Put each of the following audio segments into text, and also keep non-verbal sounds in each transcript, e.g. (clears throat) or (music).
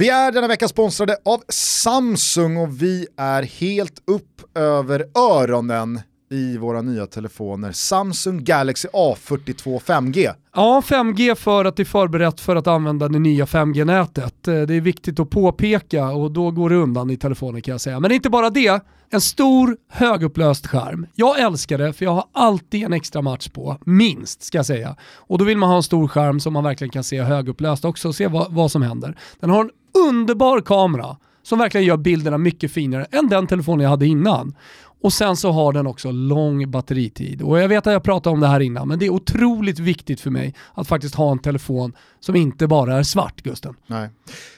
Vi är denna vecka sponsrade av Samsung och vi är helt upp över öronen i våra nya telefoner. Samsung Galaxy A42 5G. Ja, 5G för att det är förberett för att använda det nya 5G-nätet. Eh, det är viktigt att påpeka och då går det undan i telefonen kan jag säga. Men inte bara det, en stor högupplöst skärm. Jag älskar det för jag har alltid en extra match på, minst ska jag säga. Och då vill man ha en stor skärm som man verkligen kan se högupplöst också och se vad, vad som händer. Den har en underbar kamera som verkligen gör bilderna mycket finare än den telefonen jag hade innan. Och sen så har den också lång batteritid. Och jag vet att jag pratade om det här innan, men det är otroligt viktigt för mig att faktiskt ha en telefon som inte bara är svart, Gusten. Nej.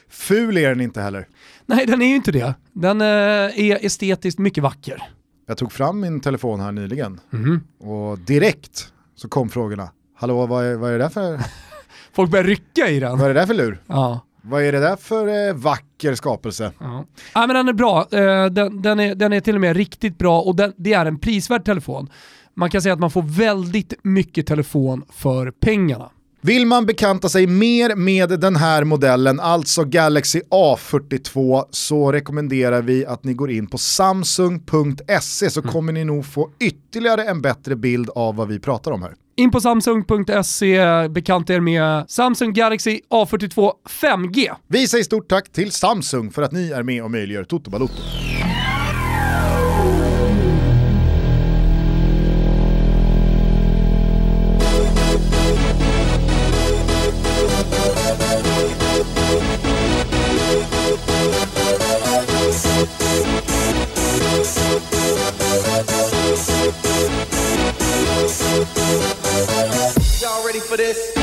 Ful är den inte heller. Nej, den är ju inte det. Den eh, är estetiskt mycket vacker. Jag tog fram min telefon här nyligen Mhm. och direkt så kom frågorna. Hallå, vad är, vad är det där för, (laughs) Folk börjar rycka i den. vad är det där för lur? Ja. Vad är det där för eh, vacker skapelse? Ja. ja men den är bra. Eh, den, den, är, den är till och med riktigt bra och den, det är en prisvärd telefon. Man kan säga att man får väldigt mycket telefon för pengarna. Vill man bekanta sig mer med den här modellen, alltså Galaxy A42, så rekommenderar vi att ni går in på samsung.se så kommer ni nog få ytterligare en bättre bild av vad vi pratar om här. In på samsung.se, bekanta er med Samsung Galaxy A42 5G. Vi säger stort tack till Samsung för att ni är med och möjliggör Toto Balotto. For this?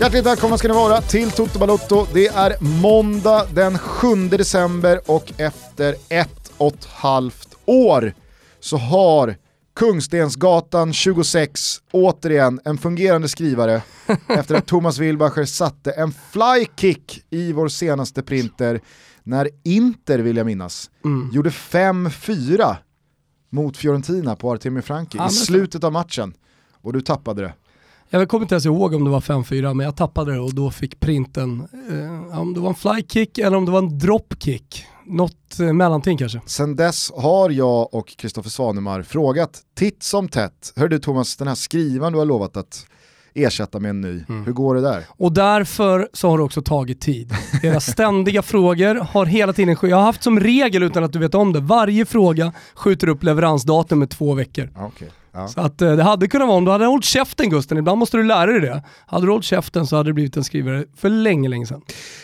Hjärtligt välkomna ska ni vara till Toto Balotto. Det är måndag den 7 december och efter ett och ett halvt år så har Kungstensgatan 26 återigen en fungerande skrivare (laughs) efter att Thomas Wilbacher satte en flykick i vår senaste printer när Inter, vill jag minnas, gjorde 5-4 mot Fiorentina på Artemio Franki Ja, i slutet av matchen. Och du tappade det. Jag kommer inte ens ihåg om det var 5-4 men jag tappade det och då fick printen, eh, om det var en flykick eller om det var en dropkick. Något eh, mellanting kanske. Sen dess har jag och Kristoffer Svanemar frågat titt som tätt, hör du Thomas, den här skrivan du har lovat att ersätta med en ny, hur går det där? Och därför så har det också tagit tid. Era (laughs) ständiga frågor har hela tiden, jag har haft som regel utan att du vet om det, varje fråga skjuter upp leveransdatum med två veckor. Okej. Ja. Så att eh, det hade kunnat vara om du hade hållit käften Gusten, ibland måste du lära dig det. Hade du hållit käften så hade det blivit en skrivare för länge, länge sedan.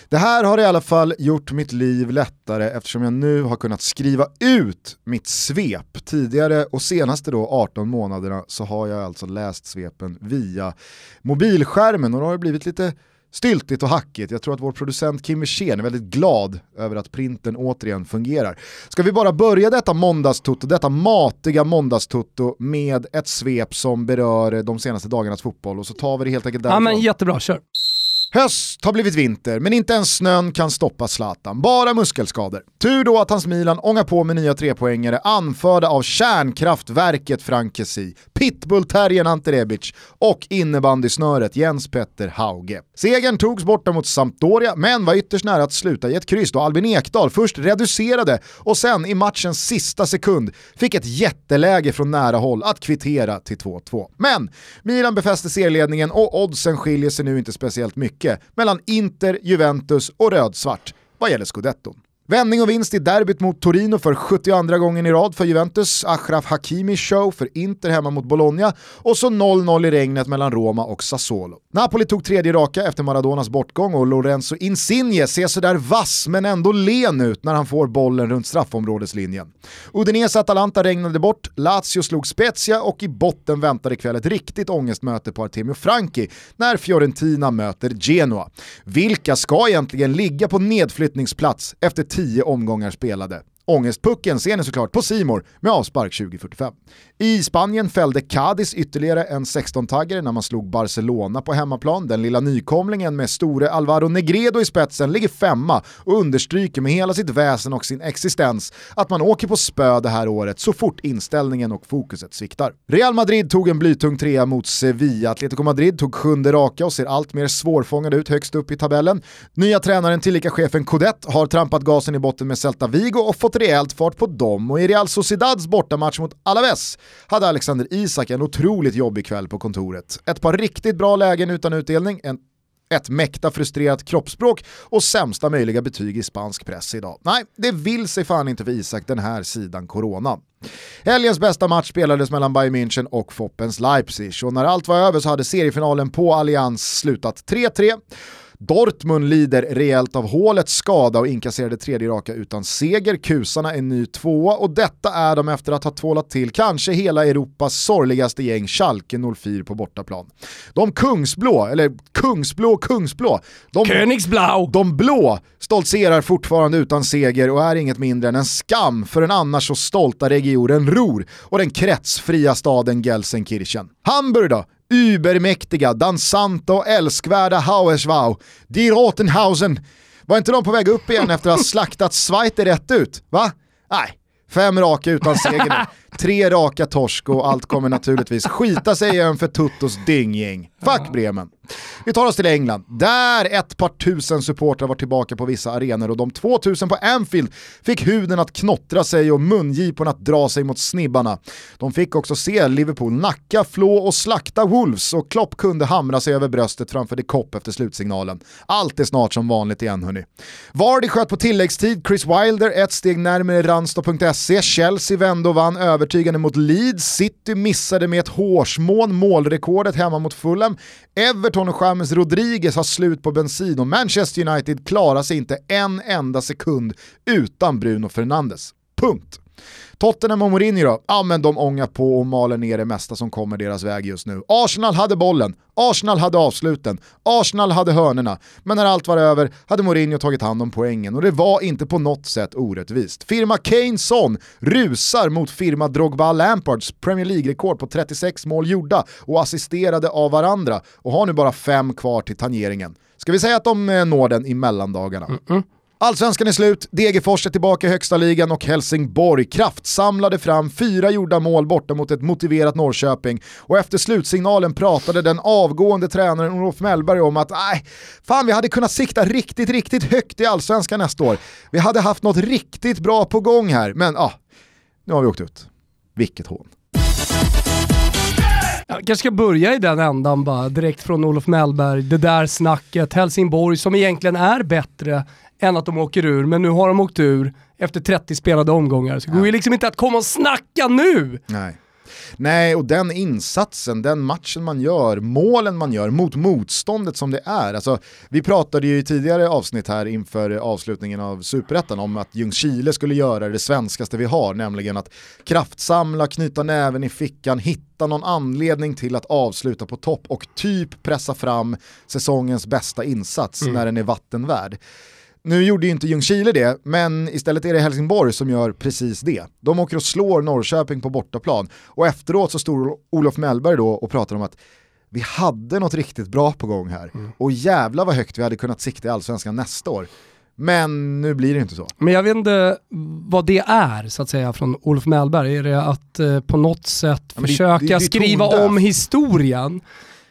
Det här har i alla fall gjort mitt liv lättare eftersom jag nu har kunnat skriva ut mitt svep. Tidigare och senaste då 18 månaderna så har jag alltså läst svepen via mobilskärmen och då har det blivit lite styltigt och hackigt. Jag tror att vår producent Kim Wirsén är väldigt glad över att printen återigen fungerar. Ska vi bara börja detta måndagstutto, detta matiga måndagstutto med ett svep som berör de senaste dagarnas fotboll och så tar vi det helt enkelt Ja därifrån. men jättebra, kör. Höst har blivit vinter, men inte ens snön kan stoppa Zlatan. Bara muskelskador. Tur då att hans Milan ångar på med nya trepoängare anförda av kärnkraftverket Frankesi, pitbullterriern Ante Rebic och innebandysnöret Jens Petter Hauge. Segern togs borta mot Sampdoria, men var ytterst nära att sluta i ett kryss då Albin Ekdal först reducerade och sen i matchens sista sekund fick ett jätteläge från nära håll att kvittera till 2-2. Men Milan befäste serieledningen och oddsen skiljer sig nu inte speciellt mycket mellan Inter, Juventus och rödsvart vad gäller scudetton. Vändning och vinst i derbyt mot Torino för 72 gången i rad för Juventus, Achraf Hakimi show för Inter hemma mot Bologna och så 0-0 i regnet mellan Roma och Sassuolo. Napoli tog tredje raka efter Maradonas bortgång och Lorenzo Insigne ser sådär vass men ändå len ut när han får bollen runt straffområdeslinjen. Udinese Atalanta regnade bort, Lazio slog Spezia och i botten väntade ikväll ett riktigt ångestmöte på Artemio Franki när Fiorentina möter Genoa. Vilka ska egentligen ligga på nedflyttningsplats efter tio omgångar spelade? Ångestpucken ser ni såklart på Simor med avspark 2045. I Spanien fällde Cadiz ytterligare en 16-taggare när man slog Barcelona på hemmaplan. Den lilla nykomlingen med store Alvaro Negredo i spetsen ligger femma och understryker med hela sitt väsen och sin existens att man åker på spö det här året så fort inställningen och fokuset sviktar. Real Madrid tog en blytung trea mot Sevilla. Atletico Madrid tog sjunde raka och ser allt mer svårfångade ut högst upp i tabellen. Nya tränaren tillika chefen Codet har trampat gasen i botten med Celta Vigo och fått rejält fart på dem och i Real Sociedads bortamatch mot Alaves hade Alexander Isak en otroligt jobbig kväll på kontoret. Ett par riktigt bra lägen utan utdelning, en ett mäkta frustrerat kroppsspråk och sämsta möjliga betyg i spansk press idag. Nej, det vill sig fan inte för Isak den här sidan corona. Helgens bästa match spelades mellan Bayern München och Foppens Leipzig och när allt var över så hade seriefinalen på Allians slutat 3-3. Dortmund lider rejält av hålets skada och inkasserade tredje raka utan seger. Kusarna är ny tvåa och detta är de efter att ha tvålat till kanske hela Europas sorgligaste gäng Schalke 04 på bortaplan. De kungsblå, eller kungsblå kungsblå, de, Königsblau! de blå stoltserar fortfarande utan seger och är inget mindre än en skam för den annars så stolta regionen Ruhr och den kretsfria staden Gelsenkirchen. Hamburg då? Übermäktiga, dansanta och älskvärda Hauerswau, Die Rotenhausen. Var inte de på väg upp igen efter att ha slaktat Schweiz rätt ut? Va? Nej, fem raka utan seger nu. Tre raka torsk och allt kommer naturligtvis skita sig igen för Tuttos dynggäng. Fuck Bremen. Vi tar oss till England, där ett par tusen supportrar var tillbaka på vissa arenor och de 2000 på Anfield fick huden att knottra sig och mungiporna att dra sig mot snibbarna. De fick också se Liverpool nacka, flå och slakta Wolves och Klopp kunde hamra sig över bröstet framför de Kopp efter slutsignalen. Allt är snart som vanligt igen hörni. Vardy sköt på tilläggstid, Chris Wilder ett steg närmare Ranstad.se, Chelsea vände och vann övertygande mot Leeds, City missade med ett hårsmån målrekordet hemma mot Fulham, Everton och James Rodriguez har slut på bensin och Manchester United klarar sig inte en enda sekund utan Bruno Fernandes. Punkt. Tottenham och Mourinho då? Ja men de ångar på och maler ner det mesta som kommer deras väg just nu. Arsenal hade bollen, Arsenal hade avsluten, Arsenal hade hörnerna. Men när allt var över hade Mourinho tagit hand om poängen och det var inte på något sätt orättvist. Firma Kane Son rusar mot firma Drogba Lampards Premier League-rekord på 36 mål gjorda och assisterade av varandra och har nu bara fem kvar till tangeringen. Ska vi säga att de eh, når den i mellandagarna? Mm -mm. Allsvenskan är slut, Degerfors är tillbaka i högsta ligan och Helsingborg kraftsamlade fram fyra gjorda mål borta mot ett motiverat Norrköping. Och efter slutsignalen pratade den avgående tränaren Olof Mellberg om att nej, fan vi hade kunnat sikta riktigt, riktigt högt i Allsvenskan nästa år. Vi hade haft något riktigt bra på gång här, men ja, ah, nu har vi åkt ut. Vilket hån. Jag kanske ska börja i den ändan bara, direkt från Olof Mellberg, det där snacket, Helsingborg som egentligen är bättre än att de åker ur, men nu har de åkt ur efter 30 spelade omgångar. Så det går ju liksom inte att komma och snacka nu! Nej. Nej, och den insatsen, den matchen man gör, målen man gör mot motståndet som det är. Alltså, vi pratade ju i tidigare avsnitt här inför avslutningen av Superettan om att Ljungskile skulle göra det svenskaste vi har, nämligen att kraftsamla, knyta näven i fickan, hitta någon anledning till att avsluta på topp och typ pressa fram säsongens bästa insats mm. när den är vattenvärd. Nu gjorde ju inte Ljungskile det, men istället är det Helsingborg som gör precis det. De åker och slår Norrköping på bortaplan och efteråt så står Olof Mellberg då och pratar om att vi hade något riktigt bra på gång här mm. och jävla vad högt vi hade kunnat sikta i allsvenskan nästa år. Men nu blir det inte så. Men jag vet inte vad det är så att säga från Olof Mellberg. Är det att eh, på något sätt ja, försöka det, det, det skriva om historien?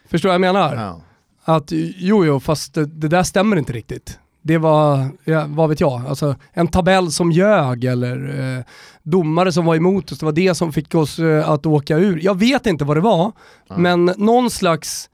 Förstår du vad jag menar? Ja. Att jo, jo, fast det, det där stämmer inte riktigt det var, ja, vad vet jag, alltså en tabell som ljög eller eh, domare som var emot oss, det var det som fick oss eh, att åka ur. Jag vet inte vad det var, mm. men någon slags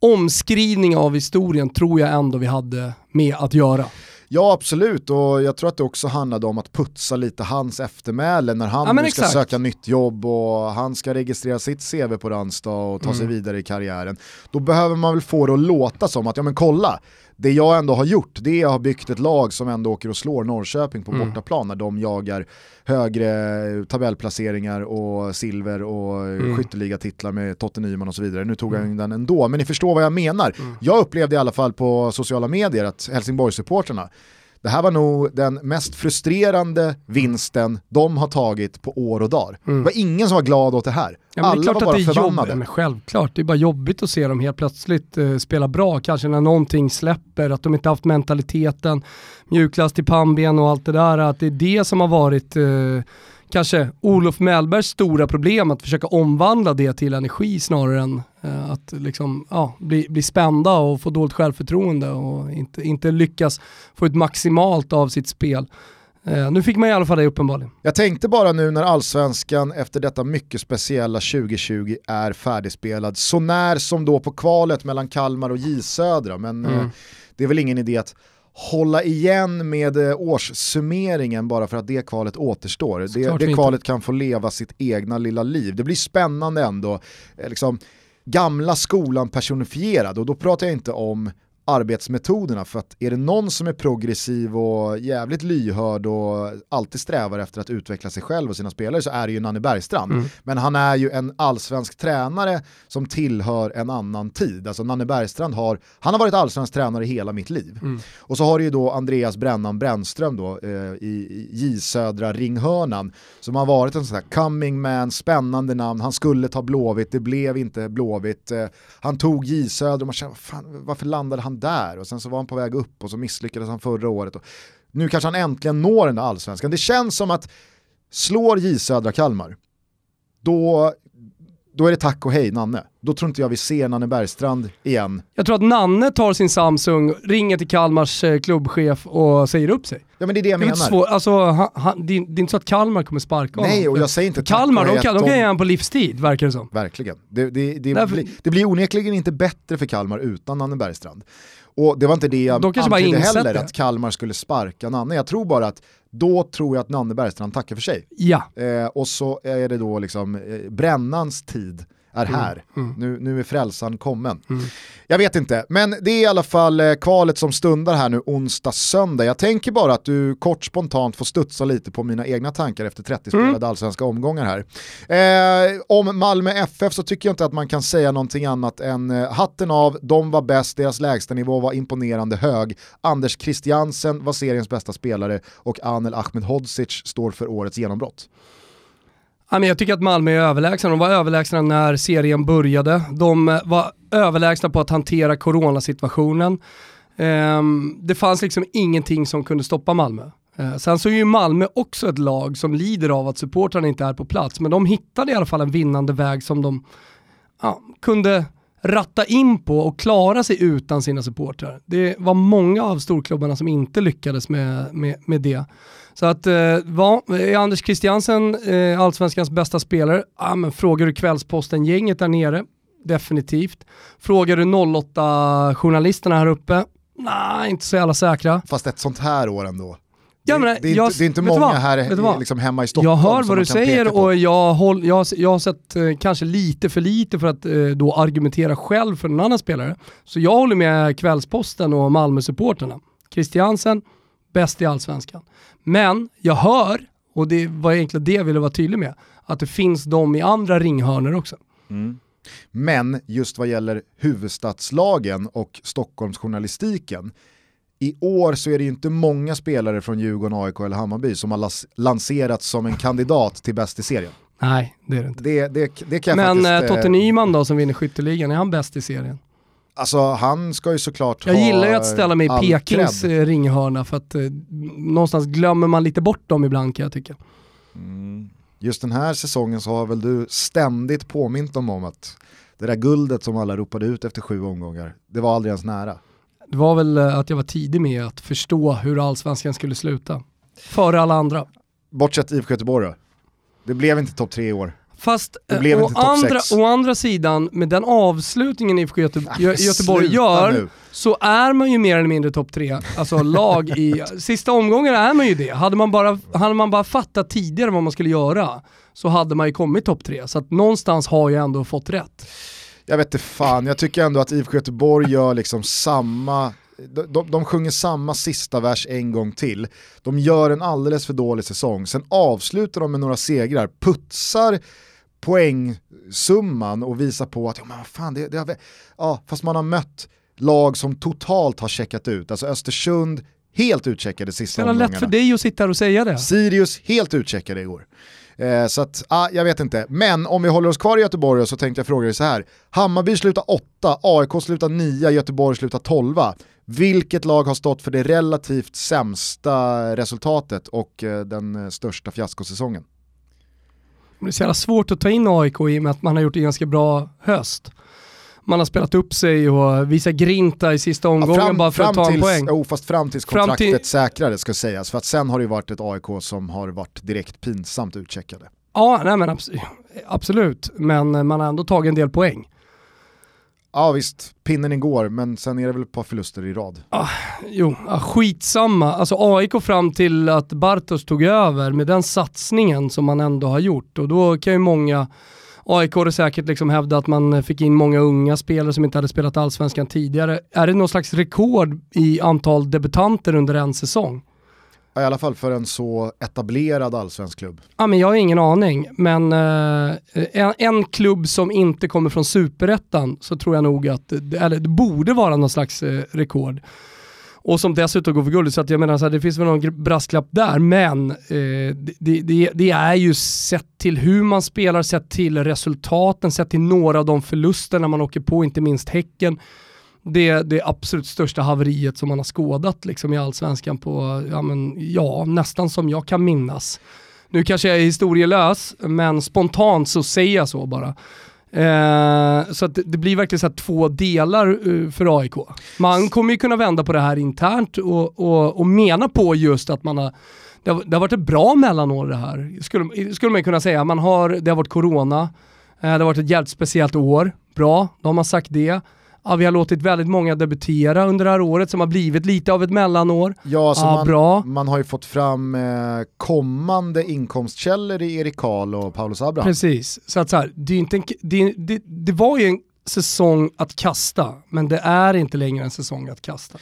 omskrivning av historien tror jag ändå vi hade med att göra. Ja absolut och jag tror att det också handlade om att putsa lite hans eftermäle när han ja, nu ska söka nytt jobb och han ska registrera sitt CV på Ranstad och ta mm. sig vidare i karriären. Då behöver man väl få det att låta som att, ja men kolla, det jag ändå har gjort det är att jag har byggt ett lag som ändå åker och slår Norrköping på mm. bortaplan när de jagar högre tabellplaceringar och silver och mm. skytteligatitlar med Totte Nyman och så vidare. Nu tog mm. jag den ändå, men ni förstår vad jag menar. Mm. Jag upplevde i alla fall på sociala medier att Helsingborgssupporterna det här var nog den mest frustrerande vinsten de har tagit på år och dagar. Mm. Det var ingen som var glad åt det här. Ja, Alla det var bara förbannade. Men självklart, det är bara jobbigt att se dem helt plötsligt eh, spela bra. Kanske när någonting släpper, att de inte haft mentaliteten, mjuklast i pannben och allt det där. Att det är det som har varit eh, kanske Olof Mellbergs stora problem att försöka omvandla det till energi snarare än uh, att liksom, ja, bli, bli spända och få dåligt självförtroende och inte, inte lyckas få ut maximalt av sitt spel. Uh, nu fick man i alla fall det uppenbarligen. Jag tänkte bara nu när allsvenskan efter detta mycket speciella 2020 är färdigspelad, så när som då på kvalet mellan Kalmar och J Södra, men mm. uh, det är väl ingen idé att hålla igen med eh, årssummeringen bara för att det kvalet återstår. Det, det kvalet kan få leva sitt egna lilla liv. Det blir spännande ändå. Eh, liksom, gamla skolan personifierad och då pratar jag inte om arbetsmetoderna för att är det någon som är progressiv och jävligt lyhörd och alltid strävar efter att utveckla sig själv och sina spelare så är det ju Nanne Bergstrand. Mm. Men han är ju en allsvensk tränare som tillhör en annan tid. Alltså Nanne Bergstrand har, han har varit allsvensk tränare hela mitt liv. Mm. Och så har du ju då Andreas Brännan Brännström då eh, i J Södra ringhörnan som har varit en sån här coming man, spännande namn, han skulle ta Blåvitt, det blev inte Blåvitt. Eh, han tog J Södra och man känner, fan, varför landade han där och sen så var han på väg upp och så misslyckades han förra året. Och nu kanske han äntligen når den där allsvenskan. Det känns som att slår J Södra Kalmar, då, då är det tack och hej Nanne. Då tror inte jag vi ser Nanne Bergstrand igen. Jag tror att Nanne tar sin Samsung, ringer till Kalmars eh, klubbchef och säger upp sig. Ja men det är det jag det menar. Svår, alltså, han, han, det, är, är inte så att Kalmar kommer sparka honom. Nej och jag säger inte Kalmar, de kan, de kan ge honom på livstid verkar det som. Verkligen. Det, det, det, Därför... blir, det blir onekligen inte bättre för Kalmar utan Nanne Bergstrand. Och det var inte det jag de antydde heller, det. att Kalmar skulle sparka Nanne. Jag tror bara att då tror jag att Nanne Bergstrand tackar för sig. Ja. Eh, och så är det då liksom eh, brännans tid är mm, här. Mm. Nu, nu är frälsaren kommen. Mm. Jag vet inte, men det är i alla fall eh, kvalet som stundar här nu onsdag, söndag. Jag tänker bara att du kort spontant får studsa lite på mina egna tankar efter 30 mm. spelade allsvenska omgångar här. Eh, om Malmö FF så tycker jag inte att man kan säga någonting annat än eh, hatten av, de var bäst, deras lägstanivå var imponerande hög. Anders Christiansen var seriens bästa spelare och Anel Ahmedhodzic står för årets genombrott. Jag tycker att Malmö är överlägsna. De var överlägsna när serien började. De eh, var överlägsna på att hantera coronasituationen. Ehm, det fanns liksom ingenting som kunde stoppa Malmö. Eh, sen så är ju Malmö också ett lag som lider av att supportrarna inte är på plats, men de hittade i alla fall en vinnande väg som de ja, kunde ratta in på och klara sig utan sina supportrar. Det var många av storklubbarna som inte lyckades med, med, med det. Så att, eh, var, är Anders Christiansen eh, allsvenskans bästa spelare? Ah, men frågar du Kvällsposten-gänget där nere? Definitivt. Frågar du 08-journalisterna här uppe? Nej, inte så jävla säkra. Fast ett sånt här år ändå. Ja, men, det, är jag, inte, det är inte många här liksom hemma i Stockholm Jag hör vad du säger och jag, håll, jag, jag har sett eh, kanske lite för lite för att eh, då argumentera själv för en annan spelare. Så jag håller med Kvällsposten och Malmö-supporterna. Christiansen, bäst i allsvenskan. Men jag hör, och det var egentligen det jag ville vara tydlig med, att det finns de i andra ringhörnor också. Mm. Men just vad gäller huvudstadslagen och Stockholmsjournalistiken, i år så är det ju inte många spelare från Djurgården, AIK eller Hammarby som har lanserats som en kandidat till bäst i serien. Nej, det är det inte. Det, det, det kan Men faktiskt, eh, Totte Nyman då som vinner skytteligan, är han bäst i serien? Alltså han ska ju såklart Jag ha gillar ju att ställa mig i Pekings cred. Eh, ringhörna för att eh, någonstans glömmer man lite bort dem ibland kan jag tycka. Mm. Just den här säsongen så har väl du ständigt påmint dem om att det där guldet som alla ropade ut efter sju omgångar, det var aldrig ens nära. Det var väl eh, att jag var tidig med att förstå hur allsvenskan skulle sluta. Före alla andra. Bortsett IFK Göteborg då? Det blev inte topp tre i år. Fast eh, å, andra, å andra sidan, med den avslutningen IFK Göte ja, Göteborg gör, nu. så är man ju mer eller mindre topp tre, alltså lag i... (laughs) Sista omgången är man ju det. Hade man, bara, hade man bara fattat tidigare vad man skulle göra så hade man ju kommit topp tre. Så att någonstans har jag ändå fått rätt. Jag vet inte fan, jag tycker ändå att IFK Göteborg gör liksom samma de, de, sjunger samma sista vers en gång till. De gör en alldeles för dålig säsong, sen avslutar de med några segrar, putsar poängsumman och visa på att ja, men fan, det, det har, ja, fast man har mött lag som totalt har checkat ut. Alltså Östersund, helt utcheckade sista Det är omgångarna. lätt för dig att sitta här och säga det. Sirius helt utcheckade igår. Eh, så att, ah, jag vet inte. Men om vi håller oss kvar i Göteborg så tänkte jag fråga dig så här. Hammarby slutar 8, AIK slutar 9, Göteborg slutar 12. Vilket lag har stått för det relativt sämsta resultatet och eh, den eh, största fiaskosäsongen? Det är så jävla svårt att ta in AIK i och med att man har gjort en ganska bra höst. Man har spelat upp sig och visat grinta i sista omgången fram, bara för att ta en tills, poäng. Jo, fast fram tills Fram kontraktet till- säkrades ska sägas. För att sen har det ju varit ett AIK som har varit direkt pinsamt utcheckade. Ja, nej men abs- absolut. Men man har ändå tagit en del poäng. Ja visst, pinnen igår, men sen är det väl ett par förluster i rad. Jo, ja, skitsamma. Alltså AIK fram till att Bartos tog över med den satsningen som man ändå har gjort och då kan ju många AIK har säkert liksom hävda att man fick in många unga spelare som inte hade spelat allsvenskan tidigare. Är det någon slags rekord i antal debutanter under en säsong? I alla fall för en så etablerad allsvensk klubb. Ja, men jag har ingen aning, men eh, en, en klubb som inte kommer från superettan så tror jag nog att det, eller det borde vara någon slags eh, rekord. Och som dessutom går för guld. så att jag menar så här, det finns väl någon brasklapp där, men eh, det, det, det är ju sett till hur man spelar, sett till resultaten, sett till några av de förlusterna man åker på, inte minst Häcken. Det, det absolut största haveriet som man har skådat liksom, i allsvenskan på, ja, men, ja, nästan som jag kan minnas. Nu kanske jag är historielös, men spontant så säger jag så bara. Eh, så att det, blir verkligen så två delar eh, för AIK. Man kommer ju kunna vända på det här internt och, och, och mena på just att man har det har, det har varit ett bra mellanår det här, skulle, skulle man kunna säga. Man har, det har varit corona, eh, det har varit ett jävligt speciellt år. Bra, då har man sagt det. Ja, vi har låtit väldigt många debutera under det här året som har blivit lite av ett mellanår. Ja, så Ja, man, bra. man har ju fått fram eh, kommande inkomstkällor i Erik Karl och Paulus Abraham. Precis, så att så här, det, är inte en, det, det, det var ju en säsong att kasta, men det är inte längre en säsong att kasta.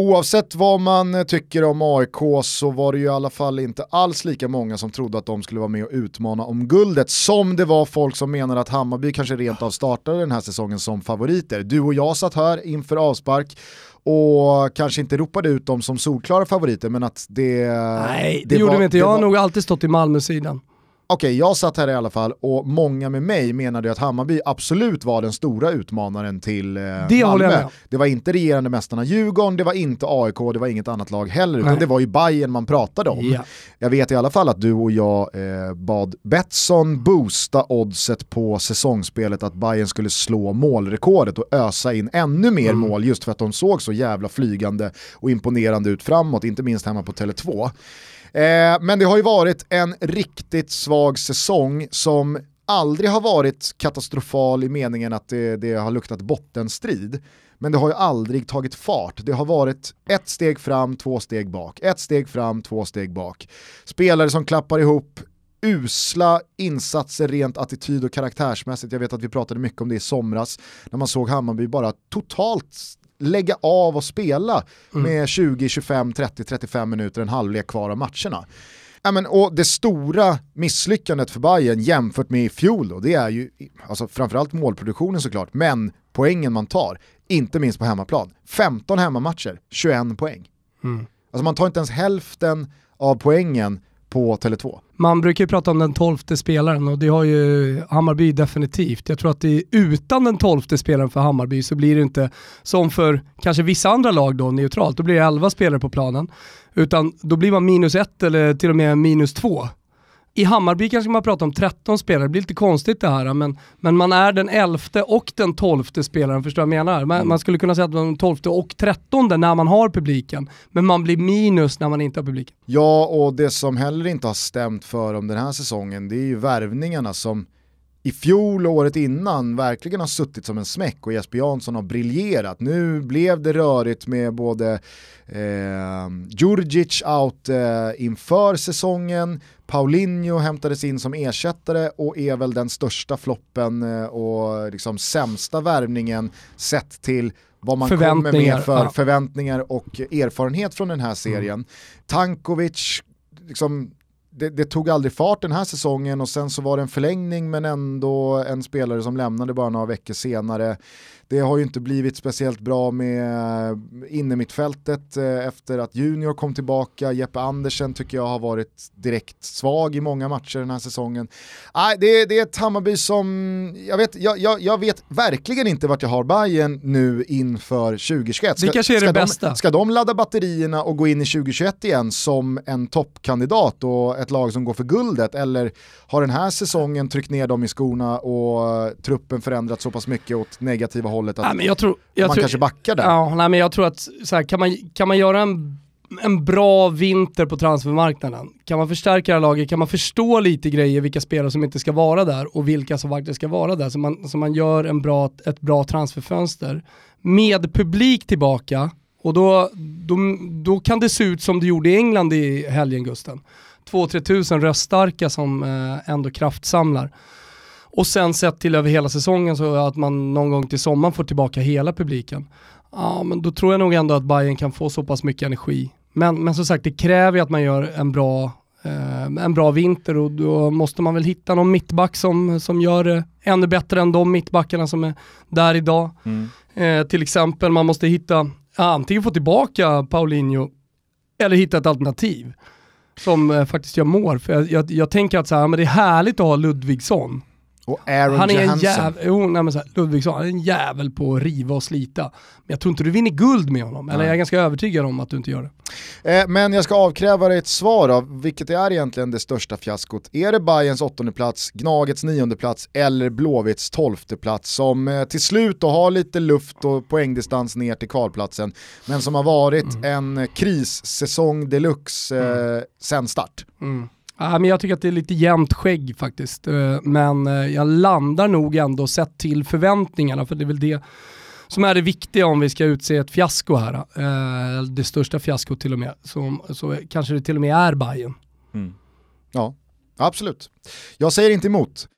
Oavsett vad man eh, tycker om AIK så var det ju i alla fall inte alls lika många som trodde att de skulle vara med och utmana om guldet som det var folk som menar att Hammarby kanske rent av startade den här säsongen som favoriter. Du och jag satt här inför avspark och kanske inte ropade ut dem som solklara favoriter men att det... Nej, det, gjorde var- vi inte. Jag det har var- nog alltid stått i Malmö-sidan. Okej, jag satt här i alla fall och många med mig menade att Hammarby absolut var den stora utmanaren till eh, Det Malmö. Det var inte regerande mästarna Djurgården, det var inte AIK, det var inget annat lag heller, utan Nej. det var ju Bayern man pratade om. Ja. Jag vet i alla fall att du och jag eh, bad Betsson boosta oddset på säsongsspelet att Bayern skulle slå målrekordet och ösa in ännu mer Mm. mål just för att de såg så jävla flygande och imponerande ut framåt, inte minst hemma på Tele2. Eh, men det har ju varit en riktigt svag säsong som aldrig har varit katastrofal i meningen att det, det har luktat bottenstrid. Men det har ju aldrig tagit fart. Det har varit ett steg fram, två steg bak. Ett steg fram, två steg bak. Spelare som klappar ihop usla insatser rent attityd och karaktärsmässigt. Jag vet att vi pratade mycket om det i somras när man såg Hammarby bara totalt lägga av och spela med 20, 25, 30, 35 minuter, en halvlek kvar av matcherna. Ja, men, och det stora misslyckandet för Bayern jämfört med i fjol då, det är ju alltså, framförallt målproduktionen såklart, men poängen man tar, inte minst på hemmaplan. 15 hemmamatcher, 21 poäng. Mm. Alltså man tar inte ens hälften av poängen på Tele2. Man brukar ju prata om den tolfte spelaren och det har ju Hammarby definitivt. Jag tror att det är utan den tolfte spelaren för Hammarby så blir det inte som för kanske vissa andra lag då neutralt, då blir det 11 spelare på planen. Utan då blir man minus ett eller till och med minus två. I Hammarby kanske man pratar om 13 spelare, det blir lite konstigt det här, men, men man är den elfte och den tolfte spelaren, förstår du vad jag menar? Man, man skulle kunna säga att man är den tolfte och trettonde när man har publiken, men man blir minus när man inte har publiken. Ja, och det som heller inte har stämt för om den här säsongen, det är ju värvningarna som i fjol och året innan verkligen har suttit som en smäck och Jesper Jansson har briljerat. Nu blev det rörigt med både eh, Djurdjic out eh, inför säsongen, Paulinho hämtades in som ersättare och är väl den största floppen eh, och liksom sämsta värvningen sett till vad man kommer med för ja. förväntningar och erfarenhet från den här serien. Tankovic, liksom, det, det tog aldrig fart den här säsongen och sen så var det en förlängning men ändå en spelare som lämnade bara några veckor senare. Det har ju inte blivit speciellt bra med innermittfältet eh, efter att Junior kom tillbaka. Jeppe Andersen tycker jag har varit direkt svag i många matcher den här säsongen. Nej, det, är, det är ett Hammarby som, jag vet, jag, jag, jag vet verkligen inte vart jag har Bayern nu inför 2021. Ska, det kanske är det de, bästa. Ska de ladda batterierna och gå in i 2021 igen som en toppkandidat och ett lag som går för guldet? Eller har den här säsongen tryckt ner dem i skorna och truppen förändrats så pass mycket åt negativa hållet att nej, tror, man tror, kanske backar där? Ja, nej, men jag tror att så här, kan, man, kan man göra en en bra vinter på transfermarknaden. Kan man förstärka det här laget, kan man förstå lite grejer, vilka spelare som inte ska vara där och vilka som faktiskt ska vara där, så man, så man gör en bra, ett bra transferfönster. Med publik tillbaka, och då, då, då kan det se ut som det gjorde i England i helgen Gusten. 2-3 tusen röststarka som eh, ändå kraftsamlar. Och sen sett till över hela säsongen så att man någon gång till sommaren får tillbaka hela publiken. Ja, men då tror jag nog ändå att Bayern kan få så pass mycket energi. Men, men som sagt, det kräver ju att man gör en bra, eh, en bra vinter och då måste man väl hitta någon mittback som, som gör det ännu bättre än de mittbackarna som är där idag. Mm. Eh, till exempel, man måste hitta, antingen få tillbaka Paulinho eller hitta ett alternativ som eh, faktiskt gör mål. För jag, jag, jag tänker att så här, men det är härligt att ha Ludvigsson och Aaron han är Johansson. en jävel, jo, nej, men så här, Ludvigsson, han är en jävel på att riva och slita. Men jag tror inte du vinner guld med honom, eller jag är ganska övertygad om att du inte gör det. Eh, men jag ska avkräva dig ett svar av vilket är egentligen det största fiaskot? Är det Bayerns åttonde plats, Gnagets nionde plats eller Blåvitts tolfte plats som eh, till slut då har lite luft och poängdistans ner till kvalplatsen, men som har varit mm. en krissäsong deluxe eh, mm. sen start? Mm. Ja, men jag tycker att det är lite jämnt skägg faktiskt. Eh, men eh, jag landar nog ändå sett till förväntningarna, för det är väl det som är det viktiga om vi ska utse ett fiasko här. Eh, det största fiaskot till och med. Så, så kanske det till och med är Bayern. Mm. Ja, absolut. Jag säger inte emot.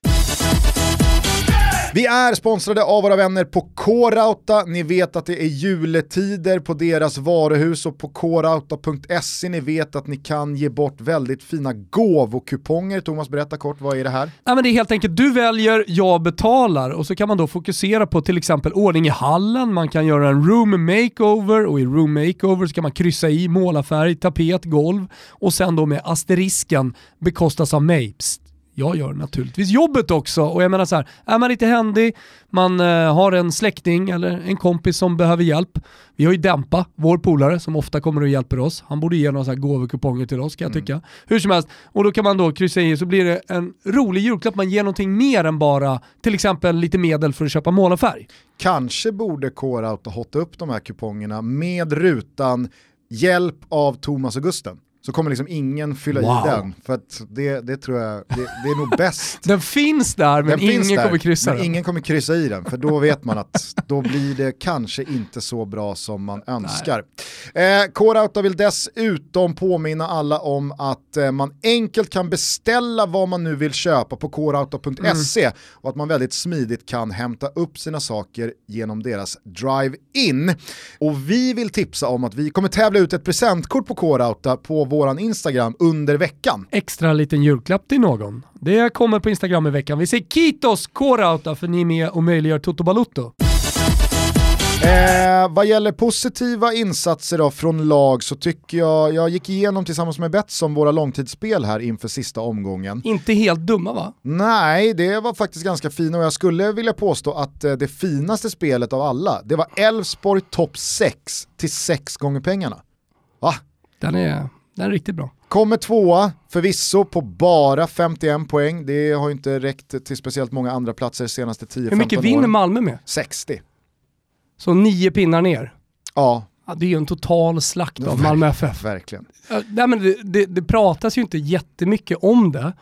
Vi är sponsrade av våra vänner på K-Rauta. Ni vet att det är juletider på deras varuhus och på krauta.se. Ni vet att ni kan ge bort väldigt fina gåvokuponger. Thomas, berätta kort, vad är det här? Ja, men det är helt enkelt, du väljer, jag betalar och så kan man då fokusera på till exempel ordning i hallen, man kan göra en room makeover och i room makeover så kan man kryssa i målarfärg, tapet, golv och sen då med asterisken bekostas av mig. Psst jag gör naturligtvis jobbet också. Och jag menar så här, är man lite händig, man eh, har en släkting eller en kompis som behöver hjälp. Vi har ju Dämpa, vår polare, som ofta kommer och hjälper oss. Han borde ge några så här gåvokuponger till oss kan jag mm. tycka. Hur som helst, och då kan man då kryssa i så blir det en rolig julklapp. Man ger någonting mer än bara till exempel lite medel för att köpa målarfärg. Kanske borde K-Rauta hotta upp de här kupongerna med rutan hjälp av Thomas och Gusten så kommer liksom ingen fylla wow. i den. För att det, det tror jag, det, det är nog bäst. (laughs) den finns där men den ingen där, kommer kryssa men den. ingen kommer kryssa i den, för då vet man att då blir det kanske inte så bra som man önskar. Eh, K-Rauta vill dessutom påminna alla om att eh, man enkelt kan beställa vad man nu vill köpa på krauta.se mm. och att man väldigt smidigt kan hämta upp sina saker genom deras drive-in. Och vi vill tipsa om att vi kommer tävla ut ett presentkort på K-Rauta på våran Instagram under veckan. Extra liten julklapp till någon. Det kommer på Instagram i veckan. Vi säger Kitos K-Rauta för ni är med och möjliggör Toto Balutto. Eh, vad gäller positiva insatser då från lag så tycker jag, jag gick igenom tillsammans med Betsson våra långtidsspel här inför sista omgången. Inte helt dumma va? Nej, det var faktiskt ganska fina och jag skulle vilja påstå att eh, det finaste spelet av alla, det var Elfsborg topp 6 till 6 gånger pengarna. Va? Den är, den är riktigt bra. Kommer tvåa, förvisso på bara 51 poäng. Det har inte räckt till speciellt många andra platser de senaste 10-15 åren. Hur mycket vinner Malmö med? 60. Så nio pinnar ner? Ja. ja det är ju en total slakt av Malmö FF. Verkligen. nej, men det, det, det pratas ju inte jättemycket om det.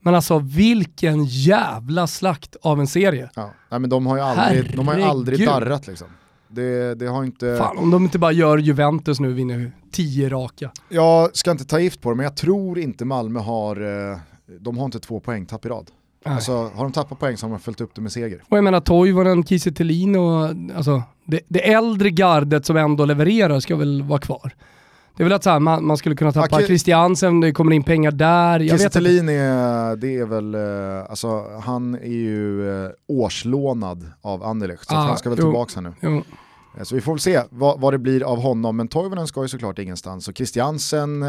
Men alltså vilken jävla slakt av en serie. Ja. Nej, men de har ju aldrig, de har ju aldrig darrat liksom. Det, det, har inte... Fan om de inte bara gör Juventus nu vinner tio raka. Jag ska inte ta gift på det men jag tror inte Malmö har, eh, de har inte två poängtapp i rad. Alltså, har de tappat poäng så har de följt upp det med seger. Och jag menar Toivonen, Kiese och alltså, det, det äldre gardet som ändå levererar ska väl vara kvar. Det är väl att så här, man, man skulle kunna tappa Okej. Christiansen, det kommer in pengar där. Jag. Thelin är, det är väl, eh, alltså han är ju eh, årslånad av Anderlecht, så Ah, han ska väl jo. tillbaka här nu. Jo. Eh, Så vi får väl se vad, vad det blir av honom, men Toivonen ska ju såklart ingenstans. Och Christiansen,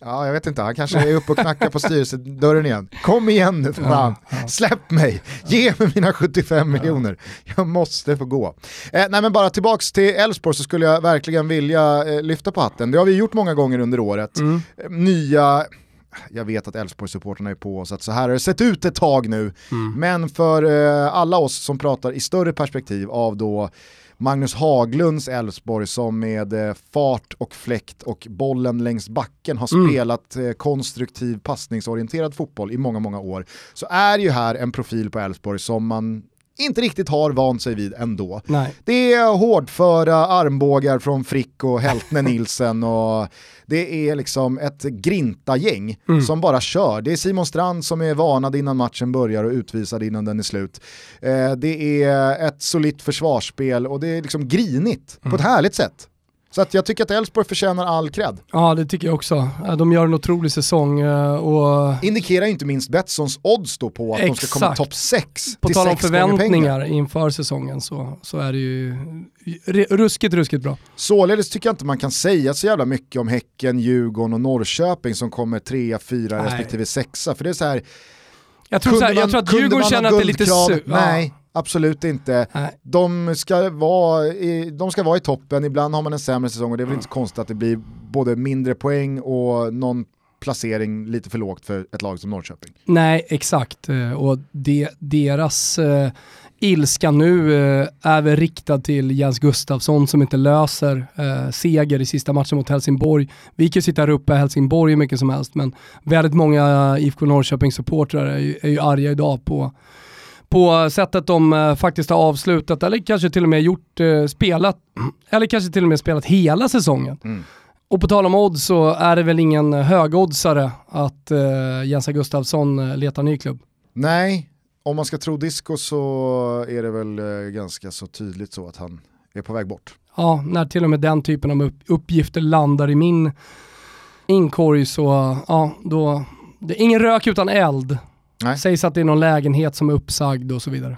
ja jag vet inte, han kanske är uppe och knackar på styrelsedörren igen. Kom igen nu för fan, släpp mig, ge mig mina 75 miljoner, jag måste få gå. Eh, nej men bara tillbaks till Elfsborg så skulle jag verkligen vilja eh, lyfta på hatten. Det har vi gjort många gånger under året. Mm. Eh, Nya jag vet att Elfsborg-supporterna är på oss att så här har det sett ut ett tag nu. Mm. Men för eh, alla oss som pratar i större perspektiv av då Magnus Haglunds Elfsborg som med eh, fart och fläkt och bollen längs backen har Mm. spelat eh, konstruktiv passningsorienterad fotboll i många, många år. Så är ju här en profil på Elfsborg som man inte riktigt har vant sig vid ändå. Nej. Det är hårdföra armbågar från Frick och Heltne Nilsen och det är liksom ett grinta-gäng Mm. som bara kör. Det är Simon Strand som är varnad innan matchen börjar och utvisad innan den är slut. Eh, det är ett solitt försvarsspel och det är liksom grinigt på ett härligt sätt. Så att jag tycker att Elfsborg förtjänar all cred. Ja det tycker jag också. De gör en otrolig säsong eh, och Indikerar inte minst Betssons odds då på att de ska komma Exakt. topp 6 på tal om 6 förväntningar inför säsongen så, så är det ju ruskigt, ruskigt bra. Således tycker jag inte man kan säga så jävla mycket om Häcken, Djurgården och Norrköping som kommer trea, fyra Nej. respektive sexa. För det är så här, Jag tror, så här, jag tror att kunde Djurgården känner att det är lite guldkrav? su- Nej, absolut inte. Nej. De ska, vara i, de ska vara i toppen, ibland har man en sämre säsong och det är väl inte så konstigt att det blir både mindre poäng och någon placering lite för lågt för ett lag som Norrköping. Nej, exakt. Eh, Och det, deras eh, ilska nu eh, är väl riktad till Jens Gustafsson som inte löser eh, seger i sista matchen mot Helsingborg. Vi kan ju sitta här uppe i Helsingborg hur mycket som helst, men väldigt många IFK Norrköping-supportrar är, är ju arga idag på på sättet de eh, faktiskt har avslutat, eller kanske till och med gjort, eh, spelat, (clears throat) eller kanske till och med spelat hela säsongen. Mm. Och på tal om odds så är det väl ingen högoddsare att eh, Jens Gustafsson letar ny klubb. Nej, om man ska tro disco så är det väl ganska så tydligt så att han är på väg bort. Ja, när till och med den typen av upp- uppgifter landar i min inkorg så, ja, då, det är ingen rök utan eld. Nej. Sägs att det är någon lägenhet som är uppsagd och så vidare.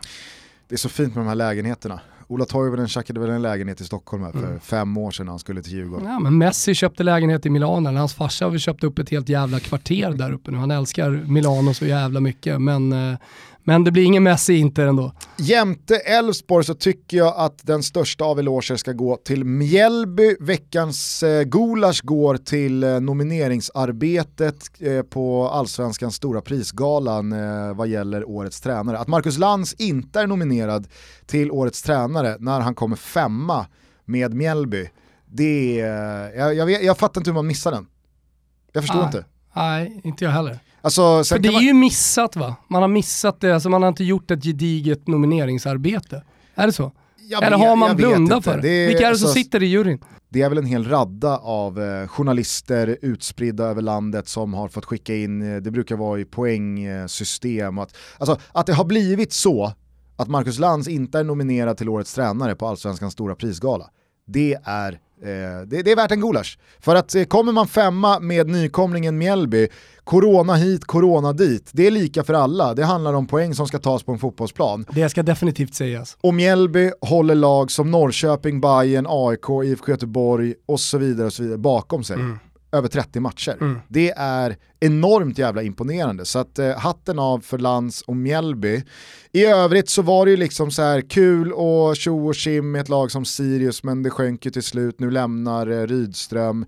Det är så fint med de här lägenheterna. Ola Toivonen tjackade väl en lägenhet i Stockholm här för Mm. fem år sedan när han skulle till Djurgården. Ja, men Messi köpte lägenhet i Milano, eller hans farsa har väl köpt upp ett helt jävla kvarter där uppe nu. Han älskar Milano så jävla mycket, men, eh, men det blir ingen Messi inte ändå. Jämte Elfsborg så tycker jag att den största av eloger ska gå till Mjällby. Veckans eh, gulasch går till eh, nomineringsarbetet eh, på Allsvenskans stora prisgalan eh, vad gäller årets tränare. Att Marcus Lantz inte är nominerad till årets tränare när han kommer femma med Mjällby, det är, jag, jag, vet, jag fattar inte hur man missar den. Jag förstår Nej. inte. Nej, inte jag heller. Alltså, För det är man- ju missat va? Man har missat det, alltså man har inte gjort ett gediget nomineringsarbete. Är det så? Jag Eller har man blundat för det? Det är- Vilka är det som alltså, sitter i juryn? Det är väl en hel radda av eh, journalister utspridda över landet som har fått skicka in, eh, det brukar vara i poängsystem. och Att, alltså, att det har blivit så att Marcus Lantz inte är nominerad till årets tränare på Allsvenskans stora prisgala, det är, eh, det, det är värt en gulasch. För att eh, kommer man femma med nykomlingen Mjällby, corona hit, corona dit, det är lika för alla. Det handlar om poäng som ska tas på en fotbollsplan. Det ska definitivt sägas. Och Mjällby håller lag som Norrköping, Bayern, AIK, IFK Göteborg och så vidare, och så vidare bakom sig. Över 30 matcher. Mm. Det är enormt jävla imponerande. Så att eh, hatten av för Lands och Mjällby. I övrigt så var det ju liksom så här kul och tjo och tjim med ett lag som Sirius men det sjönk ju till slut. Nu lämnar eh, Rydström.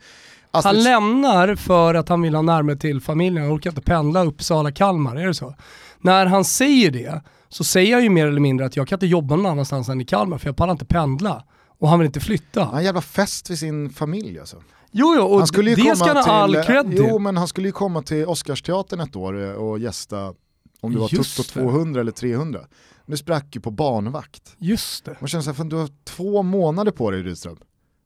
Han Astrid- lämnar för att han vill ha närmare till familjen, han orkar inte pendla Uppsala-Kalmar, är det så? När han säger det så säger han ju mer eller mindre att jag kan inte jobba någon annanstans än i Kalmar för jag pallar inte pendla. Och han vill inte flytta. Han har en jävla fest vid sin familj alltså. Jo, jo, och Han skulle ju det komma ska han ha all cred till. Jo men han skulle ju komma till Oscarsteatern ett år eh, och gästa om det var Just Tutto det. 200 eller 300. Nu sprack ju på barnvakt. Just det. Man känner såhär, fan du har två månader på dig Rydström.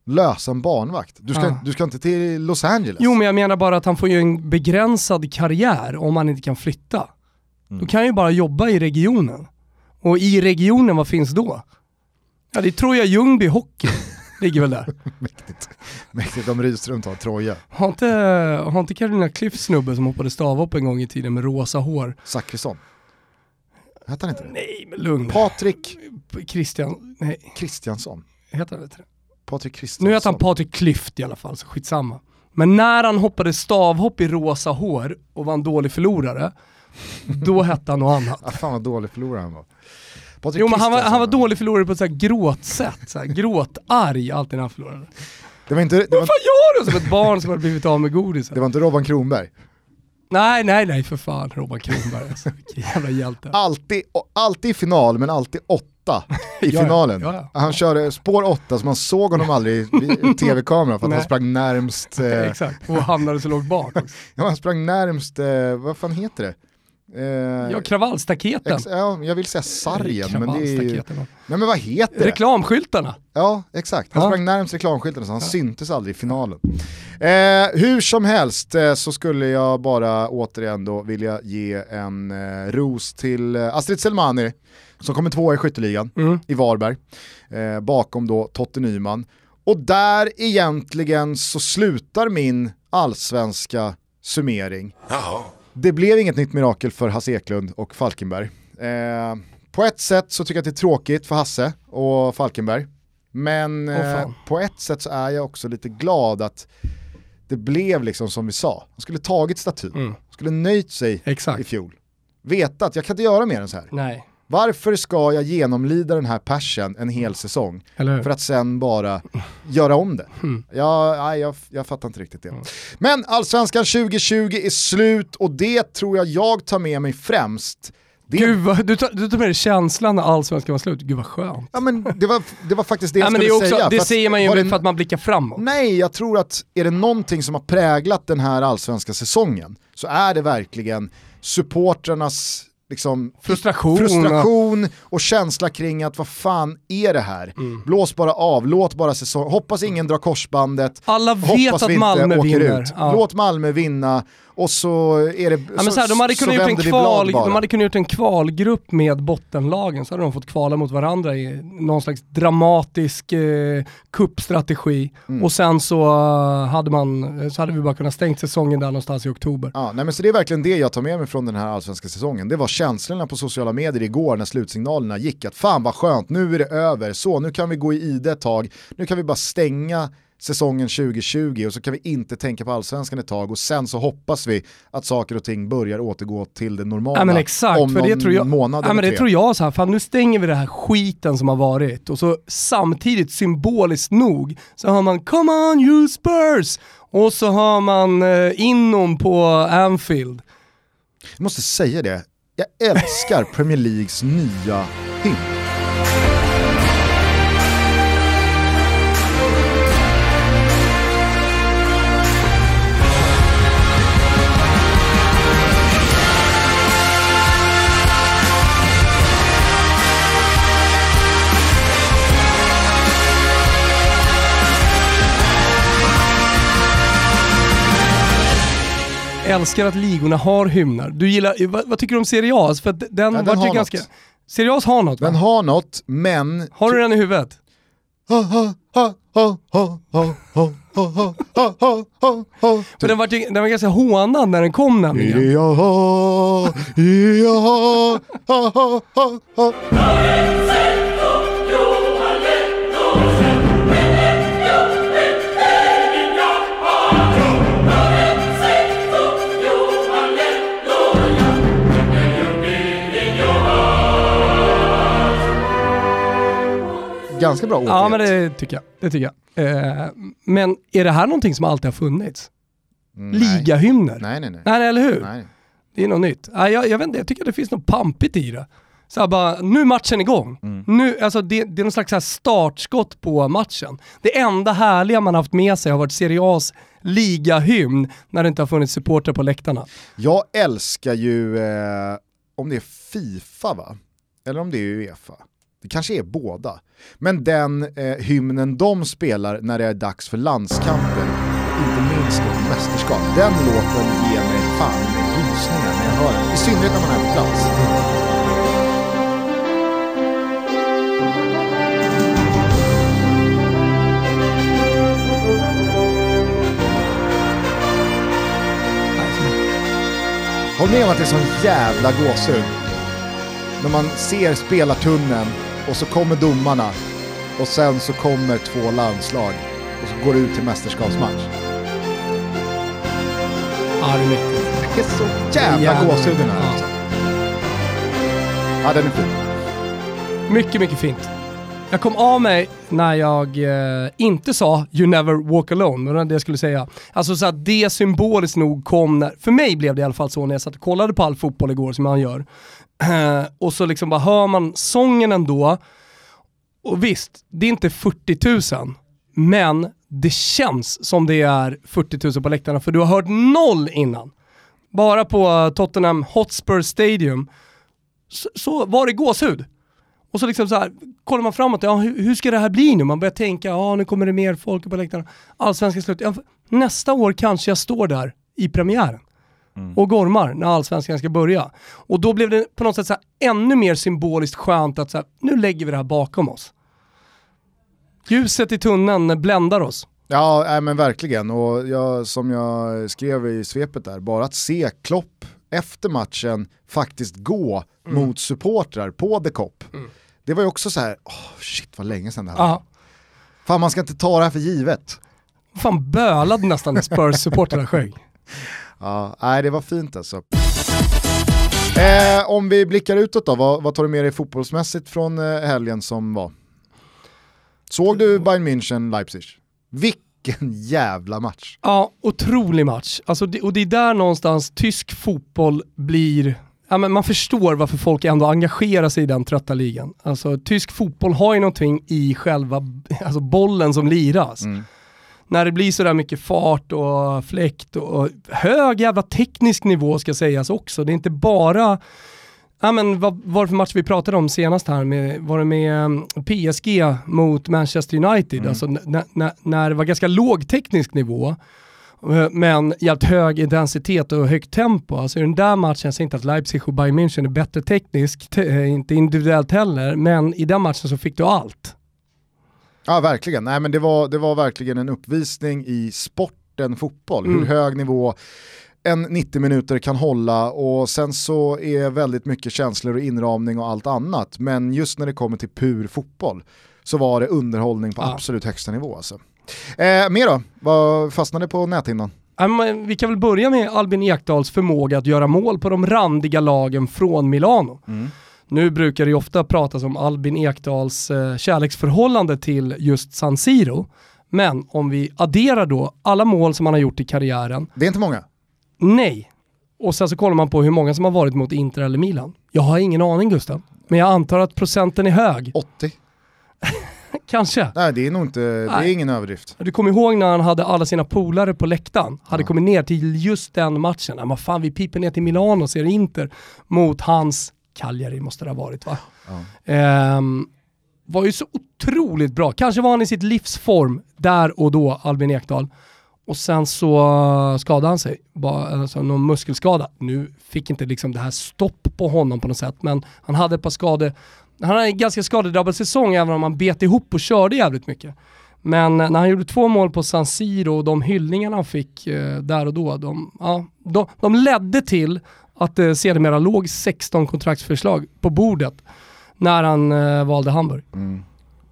Lösa en barnvakt. Du ska, Ja. du ska inte till Los Angeles. Jo, men jag menar bara att han får ju en begränsad karriär om han inte kan flytta. Mm. Då kan han ju bara jobba i regionen. Och i regionen, vad finns då? Ja, det är Troja Ljungby Hockey. (laughs) Ligger väl där. (laughs) Mäktigt. Mäktigt om Rydström tar Troja. Har inte, har inte Carolina Klüft snubbe som hoppade stavhopp en gång i tiden med rosa hår? Zachrisson. Hette han inte det? Nej, men lugn. Patrik Christian, nej, Kristiansson. heter han inte det? Patrik Kristiansson. Nu heter han Patrik Klyft i alla fall, så skitsamma. Men när han hoppade stavhopp i rosa hår och var en dålig förlorare, då hette han något annat. Ah, fan vad dålig förlorare han var. Patrik Jo men han var, han var dålig förlorare på ett så här gråtsätt, så här, gråtarg alltid när han förlorade. Det var inte, det Vad var, fan gör du som ett barn som har blivit av med godis? det var inte Robban Kronberg. Nej, nej, nej för fan Robban Kronberg alltså. Vilken jävla hjälte. Alltid, alltid i final, men alltid åtta i (laughs) Ja, finalen. Ja, ja. Han körde spår åtta, så man såg honom aldrig i (laughs) tv-kameran för att han sprang närmst, eh, (laughs) Exakt, och hamnade så lågt bak också. ja, han sprang närmst, eh, vad fan heter det? Eh, Ja, kravallstaketen. ex, ja, jag vill säga sargen, men det är ju... Kravallstaketen. Nej men vad heter det? Reklamskyltarna. Ja, exakt. Han Ja. sprang närmst reklamskylten så han syntes aldrig i finalen. Eh, hur som helst eh, så skulle jag bara återigen då vilja ge en eh, ros till eh, Astrid Selmani som kommer tvåa i skytteligan Mm. i Varberg, eh, bakom då Totte Nyman. Och där egentligen så slutar min allsvenska summering. Det blev inget nytt mirakel för Hasse Eklund och Falkenberg. Eh, på ett sätt så tycker jag att det är tråkigt för Hasse och Falkenberg. Men eh, fan. på ett sätt så är jag också lite glad att det blev liksom som vi sa. Han skulle tagit statyn, Mm. Skulle nöjt sig i Exakt. fjol. Veta att jag kan inte göra mer än så här. Nej, Varför ska jag genomlida den här passion en hel säsong eller hur? för att sen bara göra om det? Mm. Ja, nej, jag, jag fattar inte riktigt det. Men Allsvenskan 2020 är slut och det tror jag jag tar med mig främst. Det, Gud vad, du, tar, du tar med dig känslan när allsvenskan var slut, gud vad skönt. ja, men det, var, det var faktiskt det jag Ja, men det, skulle också, säga. det säger man ju det- för att man blickar framåt. Nej, jag tror att är det någonting som har präglat den här allsvenska säsongen så är det verkligen supportrarnas liksom, Frustration. frustration och känsla kring att vad fan är det här? Mm. Blås bara av, låt bara säsong, hoppas ingen drar korsbandet, Alla vet att Malmö vinner. ut. Ja. Låt Malmö vinna och så är det Ja, men så här, de, hade så kunnat gjort en kval, blad bara. de hade kunnat gjort en kvalgrupp med bottenlagen, så hade de fått kvala mot varandra i någon slags dramatisk eh, kuppstrategi. Mm. Och sen så, eh, hade man, så hade vi bara kunnat stängt säsongen där någonstans i oktober. Ja, nej men så det är verkligen det jag tar med mig från den här allsvenska säsongen. Det var känslorna på sociala medier igår när slutsignalerna gick att fan vad skönt, nu är det över, så nu kan vi gå i ide ett tag, nu kan vi bara stänga säsongen 2020 och så kan vi inte tänka på allsvenskan ett tag och sen så hoppas vi att saker och ting börjar återgå till det normala Ja men exakt, om någon det tror jag, månad ja, eller men det tre. tror jag så här, fan nu stänger vi det här skiten som har varit och så samtidigt symboliskt nog så har man “Come on you Spurs” och så har man eh, inom på Anfield. Jag måste säga det, jag älskar Premier Leagues nya hymn. älskar att ligorna har hymnar. Du gillar, vad, vad tycker du om Serie A? För den, ja, den var har något. Serie A har något va? Den har något, men... Har du den i huvudet? Men den var, den var ganska hånad när den kom nämligen. Ganska bra Ja men återgett. det tycker jag. Det tycker jag. Eh, men är det här någonting som alltid har funnits? Mm, nej. Ligahymner? Nej, nej, nej. Nej, eller hur? nej. Det är något nytt. Nej, jag, jag vet inte, jag tycker att det finns något pampigt i det. Så här bara, nu är matchen igång. Mm. Nu, alltså det, det är någon slags så här startskott på matchen. Det enda härliga man haft med sig har varit Serie A's ligahymn när det inte har funnits supporter på läktarna. Jag älskar ju, eh, om det är Fifa va? Eller om det är Uefa. Det kanske är båda. Men den eh, hymnen de spelar när det är dags för landskamper, inte minst då mästerskap, den låten ger mig fan rysningar när jag hör den. I synnerhet när man är på plats. Håll med om att det är sån jävla gåshud. När man ser spelartunneln och så kommer domarna och sen så kommer två landslag och så går det ut till mästerskapsmatch. Ja, det är mäktigt. Det är så jävla Jävlar. gåshud den här. Ja. Ja, den är fin. Mycket, mycket fint. Jag kom av mig när jag eh, inte sa “You never walk alone”, det var det jag skulle säga. Alltså så att det symboliskt nog kom när, för mig blev det i alla fall så när jag satt och kollade på all fotboll igår som man gör. (clears throat) Och så liksom bara hör man sången ändå. Och visst, det är inte 40 000, men det känns som det är 40 000 på läktarna för du har hört noll innan. Bara på Tottenham Hotspur Stadium så, så var det gåshud. Och så liksom så här, kollar man framåt, ja, hur, hur ska det här bli nu? Man börjar tänka, ja nu kommer det mer folk på läktarna. Allsvenskan slut. Ja, nästa år kanske jag står där i premiären och gormar när allsvenskan ska börja. Och då blev det på något sätt så ännu mer symboliskt skönt att så här, nu lägger vi det här bakom oss. Ljuset i tunneln bländar oss. Ja, nej, men verkligen. Och jag, som jag skrev i svepet där, bara att se Klopp efter matchen faktiskt gå mot supportrar på The Cop. Det var ju också så här, oh, shit vad länge sedan det här. Ja, Fan man ska inte ta det här för givet. fan bölade nästan när Spurs-supportrarna sjöng. (laughs) Ja, nej det var fint alltså. Eh, om vi blickar utåt då, vad, vad tar du med dig fotbollsmässigt från eh, helgen som var? Såg du Bayern München Leipzig? Vilken jävla match. Ja, otrolig match. Alltså det, och det är där någonstans tysk fotboll blir, ja, men man förstår varför folk ändå engagerar sig i den trötta ligan. Alltså tysk fotboll har ju någonting i själva alltså bollen som liras. Mm. När det blir sådär mycket fart och fläkt och, och hög jävla teknisk nivå ska sägas också. Det är inte bara Ja men vad var det för match vi pratade om senast här? Med, var det med mm, PSG mot Manchester United? Mm. Alltså när det var ganska låg teknisk nivå eh, men jävligt hög intensitet och högt tempo. Alltså i den där matchen, jag säger inte att Leipzig och Bayern München är bättre tekniskt, eh, inte individuellt heller, men i den matchen så fick du allt. Ja verkligen, nej men det var, det var verkligen en uppvisning i sporten fotboll, hur hög nivå en 90 minuter kan hålla och sen så är väldigt mycket känslor och inramning och allt annat. Men just när det kommer till pur fotboll så var det underhållning på Ja. absolut högsta nivå. Alltså. Eh, mer då? Vad fastnade på näthinnan? Vi kan väl börja med Albin Ekdals förmåga att göra mål på de randiga lagen från Milano. Nu brukar det ju ofta pratas om Albin Ekdals eh, kärleksförhållande till just San Siro. Men om vi adderar då alla mål som han har gjort i karriären, Det är inte många. nej. Och sen så kollar man på hur många som har varit mot Inter eller Milan. Jag har ingen aning Gustav, men jag antar att procenten är hög. 80. (laughs) Kanske. Nej det är nog inte, det är ingen överdrift. Du kommer ihåg när han hade alla sina polare på läktaren, hade kommit ner till just den matchen. Ja, men fan vi piper ner till Milano och ser Inter mot hans Cagliari måste det ha varit va? Ehm, var ju så otroligt bra. Kanske var han i sitt livsform där och då, Albin Ekdal. Och sen så skadade han sig, bara, alltså någon muskelskada. Nu fick inte liksom det här stopp på honom på något sätt, men han hade ett par skador. Han hade en ganska skadedrabbad säsong även om han bet ihop och körde jävligt mycket. Men när han gjorde två mål på San Siro och de hyllningarna han fick eh, där och då, de, ja, de, de ledde till att det sedermera låg 16 kontraktsförslag på bordet när han eh, valde Hamburg.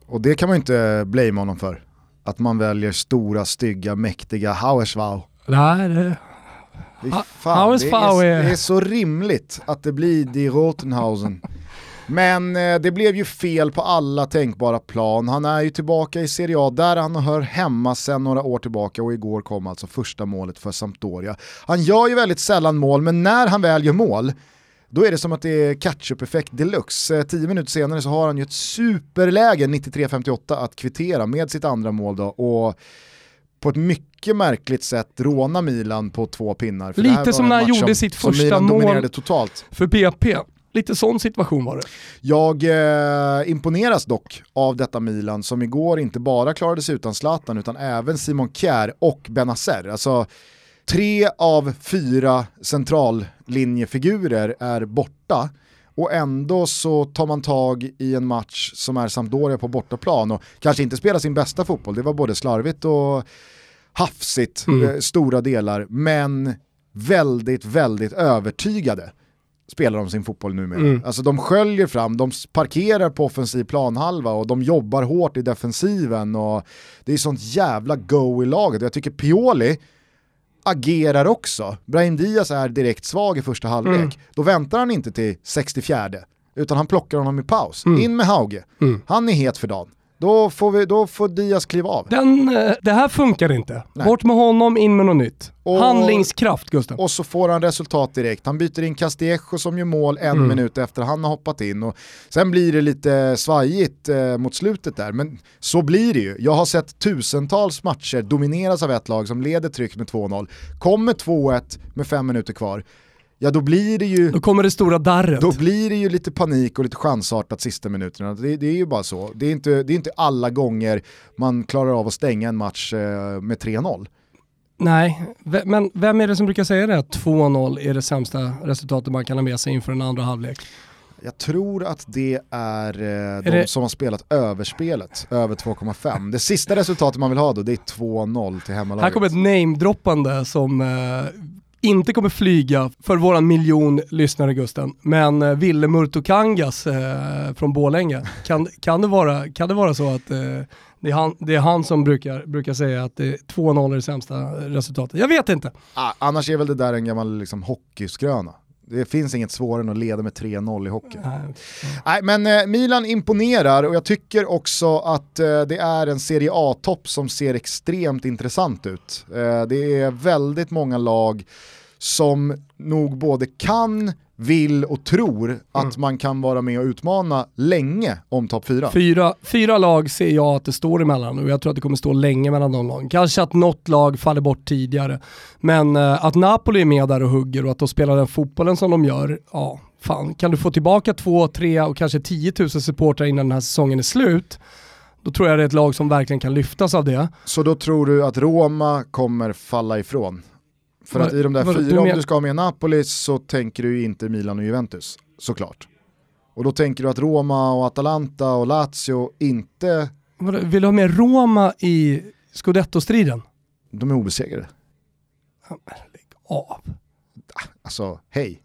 Och det kan man ju inte blame honom för. Att man väljer stora, stygga, mäktiga Hauerswau. Nej, det, Ha- Fan, det, är- det är så rimligt att det blir Die Rotenhausen. Men eh, det blev ju fel på alla tänkbara plan. Han är ju tillbaka i Serie A där han hör hemma sedan några år tillbaka och igår kom alltså första målet för Sampdoria. Han gör ju väldigt sällan mål, men när han väl gör mål då är det som att det är catch-up-effekt deluxe. Eh, Tio minuter senare så har han ju ett superläge 93-58 att kvittera med sitt andra mål då och på ett mycket märkligt sätt råna Milan på två pinnar. För Lite som när han gjorde sitt första mål. totalt. för BP. Lite sån situation var det. Jag eh, imponeras dock av detta Milan som igår inte bara klarade sig utan Zlatan utan även Simon Kjär och Benazer. Alltså tre av fyra centrallinjefigurer är borta och ändå så tar man tag i en match som är Sampdoria på bortaplan och kanske inte spelar sin bästa fotboll, det var både slarvigt och hafsigt, Mm. eh, stora delar, men väldigt, väldigt övertygade spelar de sin fotboll numera. Mm. Alltså de sköljer fram, de parkerar på offensiv planhalva och de jobbar hårt i defensiven och det är sånt jävla go i laget. Jag tycker Pioli agerar också. Brahim Diaz är direkt svag i första halvlek. Mm. Då väntar han inte till 64 utan han plockar honom i paus. Mm. In med Hauge. Mm. Han är het för dagen. Då får, vi, då får Diaz kliva av. Den, eh, det här funkar inte. Nej. Bort med honom, in med något nytt. Och, Handlingskraft Gustav. Och så får han resultat direkt. Han byter in Castillejo som gör mål en mm. minut efter han har hoppat in. Och sen blir det lite svajigt eh, mot slutet där, men så blir det ju. Jag har sett tusentals matcher domineras av ett lag som leder tryck med 2-0. Kommer 2-1 med fem minuter kvar ja då blir det ju... Då kommer det stora darret. Då blir det ju lite panik och lite chansartat sista minuterna. Det, det är ju bara så. Det är, inte, det är inte alla gånger man klarar av att stänga en match eh, med 3-0. Nej, men vem är det som brukar säga det? 2-0 är det sämsta resultatet man kan ha med sig inför en andra halvlek. Jag tror att det är, eh, är de det... som har spelat överspelet, över 2,5. Det sista resultatet man vill ha då, det är 2-0 till hemmalaget. Här kommer ett namedroppande som eh, inte kommer flyga för våran miljon lyssnare Gusten, men eh, Ville Murtokangas eh, från Bålänge, kan, kan, det vara, kan det vara så att eh, det, är han, det är han som brukar, brukar säga att 2-0 är det sämsta resultatet? Jag vet inte. Ah, annars är väl det där en gammal liksom, hockeyskröna. Det finns inget svårare än att leda med 3-0 i hockey. Nej, Nej men eh, Milan imponerar och jag tycker också att eh, det är en Serie A-topp som ser extremt intressant ut. Eh, det är väldigt många lag som nog både kan, vill och tror att mm. man kan vara med och utmana länge om topp fyra. fyra. Fyra lag ser jag att det står emellan och jag tror att det kommer stå länge mellan de lagen. Kanske att något lag faller bort tidigare. Men uh, att Napoli är med där och hugger och att de spelar den fotbollen som de gör, ja, fan, kan du få tillbaka två, tre och kanske 10 000 supportrar innan den här säsongen är slut, då tror jag det är ett lag som verkligen kan lyftas av det. Så då tror du att Roma kommer falla ifrån? För var, att i de där var, fyra, du om du ska ha med Napoli så tänker du ju inte Milan och Juventus, såklart. Och då tänker du att Roma och Atalanta och Lazio inte... Vill du ha med Roma i scudetto-striden? De är obesegrade. Lägg av. Alltså, hej.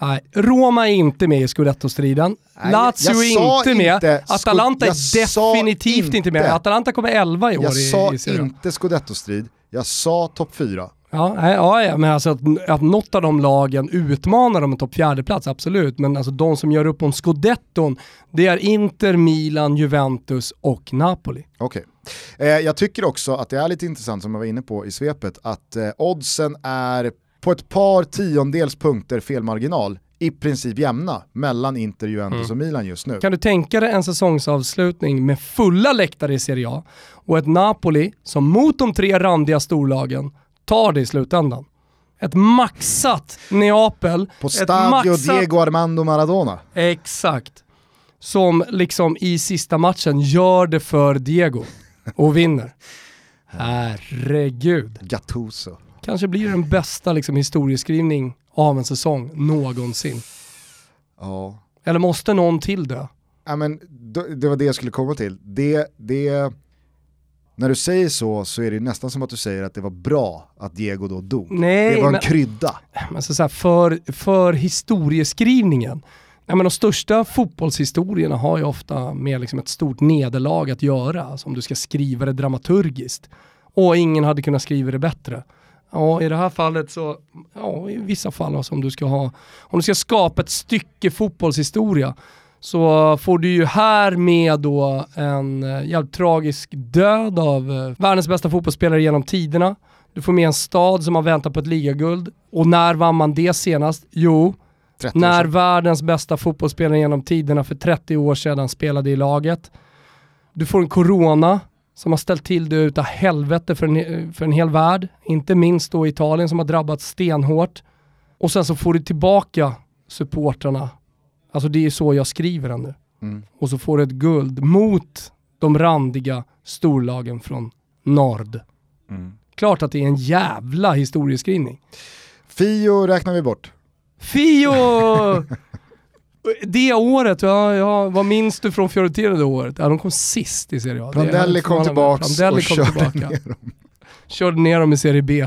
Nej, Roma är inte med i scudetto-striden. Lazio är inte med. Inte, Atalanta är definitivt inte, inte med. Atalanta kommer 11 i år jag i, sa i inte scudetto-strid, jag sa topp 4. Ja, ja, ja, men alltså att, att något av de lagen utmanar om en topp fjärdeplats, absolut. Men alltså de som gör upp om scudetton, det är Inter, Milan, Juventus och Napoli. Okej. Okay. Eh, jag tycker också att det är lite intressant som jag var inne på i svepet, att eh, oddsen är på ett par tiondels punkter felmarginal i princip jämna mellan Inter, Juventus mm. och Milan just nu. Kan du tänka dig en säsongsavslutning med fulla läktare i Serie A och ett Napoli som mot de tre randiga storlagen tar det i slutändan. Ett maxat Neapel. På Stadio maxat... Diego Armando Maradona. Exakt. Som liksom i sista matchen gör det för Diego och vinner. Herregud. Gattuso. Kanske blir det den bästa liksom, historieskrivning av en säsong någonsin. Ja. Eller måste någon till dö? Ja, men, det var det jag skulle komma till. Det, det, när du säger så så är det nästan som att du säger att det var bra att Diego då dog. Nej, det var en men, krydda. Men så, så här, för, för historieskrivningen, ja, men de största fotbollshistorierna har ju ofta med liksom ett stort nederlag att göra, alltså om du ska skriva det dramaturgiskt. Och ingen hade kunnat skriva det bättre. Ja, i det här fallet så, ja i vissa fall alltså, om du ska ha, om du ska skapa ett stycke fotbollshistoria så får du ju här med då en eh, jävligt tragisk död av eh, världens bästa fotbollsspelare genom tiderna. Du får med en stad som har väntat på ett ligaguld. Och när vann man det senast? Jo, när världens bästa fotbollsspelare genom tiderna för 30 år sedan spelade i laget. Du får en corona som har ställt till det utav helvete för en, för en hel värld. Inte minst då Italien som har drabbats stenhårt. Och sen så får du tillbaka supportrarna Alltså det är så jag skriver den nu. Mm. Och så får du ett guld mot de randiga storlagen från Nord. Mm. Klart att det är en jävla historieskrivning. Fio räknar vi bort. Fio! (laughs) det året, ja, ja, vad minns du från Fiorentina det året? Ja, de kom sist i Serie A. Prandelli kom tillbaka och körde tillbaka. ner dem. Körde ner dem i Serie B.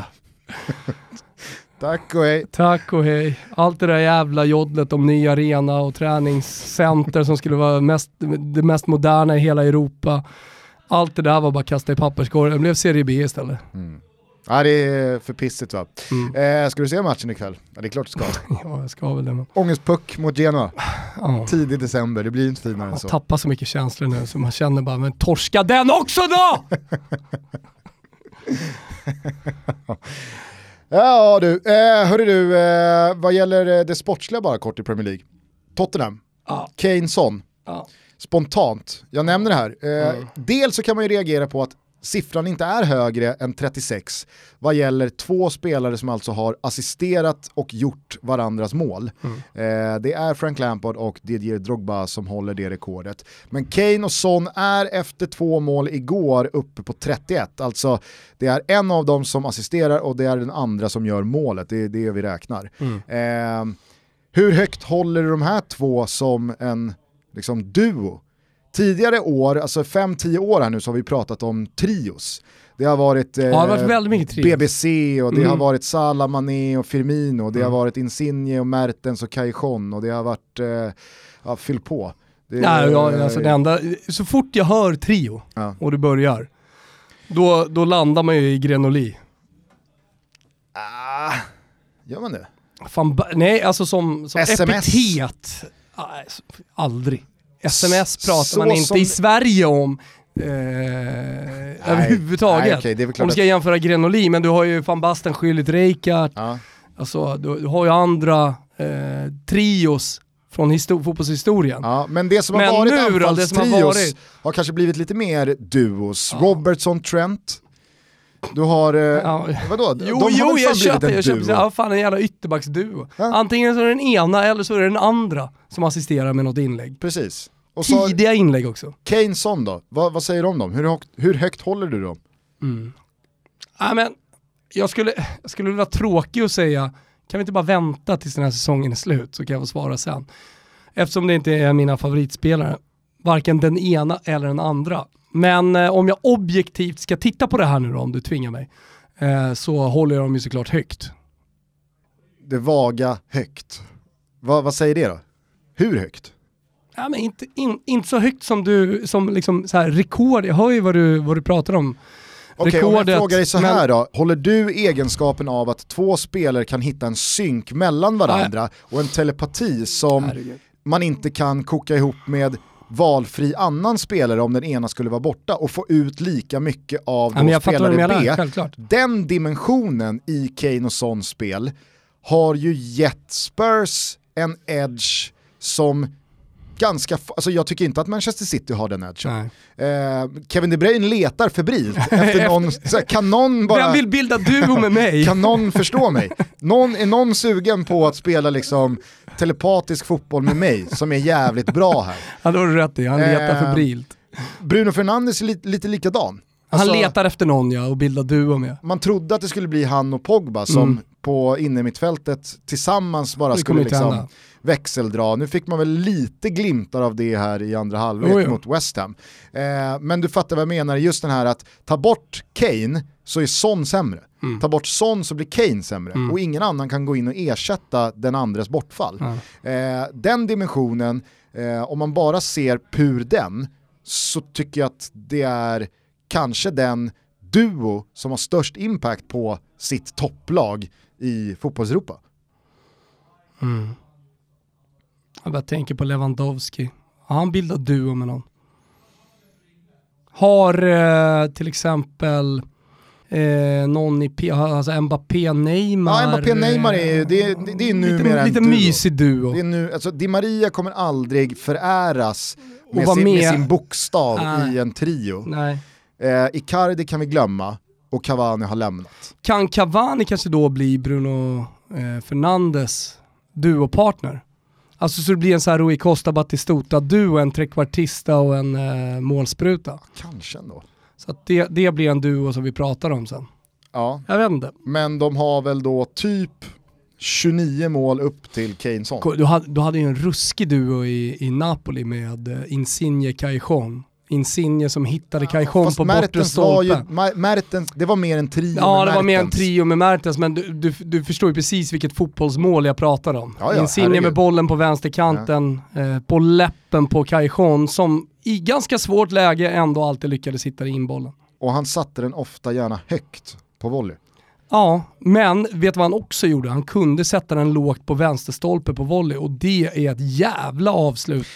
Tack och hej. Tack och hej. Allt det där jävla joddlet om ny arena och träningscenter som skulle vara mest, det mest moderna i hela Europa. Allt det där var bara kasta i papperskorgen. Det blev Serie B istället. Mm. Ja det är för pissigt va. Mm. Eh, ska du se matchen ikväll? Ja det är klart du ska. (laughs) Ja, jag ska väl det. Men... Ångestpuck mot Genoa. Ja. Tidig december, det blir inte finare än Jag så. tappar så mycket känslor nu så man känner bara, men torska den också då! (laughs) (laughs) Ja du, eh, hörru du, eh, vad gäller eh, det sportsliga bara kort i Premier League. Tottenham, Ja. Kane Son, Ja. spontant, jag nämner det här. Eh, Mm. Dels så kan man ju reagera på att siffran inte är högre än 36 vad gäller två spelare som alltså har assisterat och gjort varandras mål. Mm. Eh, det är Frank Lampard och Didier Drogba som håller det rekordet. Men Kane och Son är efter två mål igår uppe på 31, alltså det är en av dem som assisterar och det är den andra som gör målet, det är det vi räknar. Mm. Eh, hur högt håller de här två som en liksom, duo? Tidigare år, alltså 5-10 år här nu, så har vi pratat om trios. Det har varit, eh, Ja, det varit trios. BBC och det Mm. har varit Salah, Mané och Firmino, det Mm. har varit Insigne och Mertens och Cajon och det har varit, eh, ja fyll på. Det, Nej, ja, alltså det enda, så fort jag hör trio Ja. och det börjar, då, då landar man ju i Grenoli. Ah, gör man det? Fan, nej, alltså som, som epitet. Så- aldrig. SMS pratar Så man inte som- i Sverige om eh, överhuvudtaget. nej, okej, det är om du ska jämföra Grenoli, men du har ju van Basten, Schüllit, Rijkaard, Ja. alltså du, du har ju andra eh, trios från histo- fotbollshistorien. Ja, men det som Men har varit som har varit- har kanske blivit lite mer duos. Ja. Robertson, Trent. Du har, eh, Ja. vadå? Jo, De jo jag köper, jag köper, duo? ja, fan en jävla ytterbacksduo. Ja. Antingen så är det den ena eller så är det den andra som assisterar med något inlägg. Precis. Och så Tidiga inlägg också. Kane Son då, vad, vad säger du om dem? Hur högt, hur högt håller du dem? Mm. Ja, men jag, skulle, jag skulle vara tråkig och säga, kan vi inte bara vänta tills den här säsongen är slut så kan jag få svara sen. Eftersom det inte är mina favoritspelare, varken den ena eller den andra. Men eh, om jag objektivt ska titta på det här nu då, om du tvingar mig, eh, så håller jag dem ju såklart högt. Det vaga högt. Vad, vad säger det då? Hur högt? Ja, men inte, in, inte så högt som du, som liksom så här rekord, jag hör ju vad du, vad du pratar om. Okej, om jag frågar dig så men- här då, håller du egenskapen av att två spelare kan hitta en synk mellan varandra och en telepati som Herregud. man inte kan koka ihop med valfri annan spelare om den ena skulle vara borta och få ut lika mycket av Ja, men spelare B. självklart. Den dimensionen i Kane och Sons spel har ju gett Spurs en edge som ganska, alltså jag tycker inte att Manchester City har den edgen. Eh, Kevin De Bruyne letar febrilt (laughs) efter någon, så här, kan någon bara... Vem vill bilda duo med mig? (laughs) Kan någon förstå mig? Någon, är någon sugen på att spela liksom telepatisk fotboll med mig som är jävligt bra här? Ja, det har du rätt i, han letar Eh, febrilt. Bruno Fernandes är lite, lite likadan. Han Alltså, letar efter någon ja, och bildar duo med. Man trodde att det skulle bli han och Pogba som Mm. på innermittfältet tillsammans bara skulle liksom hända. Växeldra. Nu fick man väl lite glimtar av det här i andra halvlek jo. mot West Ham. Eh, men du fattar vad jag menar, just den här att ta bort Kane så är Son sämre. Mm. Ta bort Son så blir Kane sämre Mm. och ingen annan kan gå in och ersätta den andres bortfall. Ja. Eh, den dimensionen, eh, om man bara ser pur den, så tycker jag att det är kanske den duo som har störst impact på sitt topplag i fotbollseuropa. Mm. Jag bara tänker på Lewandowski. Har han bildat duo med någon? Har eh, till exempel eh, någon i P- alltså Mbappé, Neymar. Ja, Mbappé Neymar är ju- det är- det- det är numera lite, en lite duo. mysig duo. Det är nu, alltså Di Maria kommer aldrig föräras med, sin, med med. sin bokstav Nej. i en trio. Nej. Eh, Icardi kan vi glömma och Cavani har lämnat. Kan Cavani kanske då bli Bruno eh, Fernandes duopartner? Alltså så det blir en sån här Rui Costa Batistuta-duo, en trekvartista och en eh, målspruta. Kanske ändå. Så att det, det blir en duo som vi pratar om sen. Ja, Jag vet inte. men de har väl då typ 29 mål upp till Keyneson. Du hade, du hade ju en ruskig duo i, i Napoli med eh, Insigne Cajon. Insigne som hittade Cajon Fast på bortre stolpen. Mertens, det var mer en trio Ja, med det var mer en trio med Mertens, men du, du, du förstår ju precis vilket fotbollsmål jag pratar om. Ja, ja, Insigne herregud. med bollen på vänsterkanten, eh, på läppen på Cajon, som i ganska svårt läge ändå alltid lyckades hitta in bollen. Och han satte den ofta gärna högt på volley. Ja, men vet du vad han också gjorde? Han kunde sätta den lågt på vänsterstolpe på volley och det är ett jävla avslut.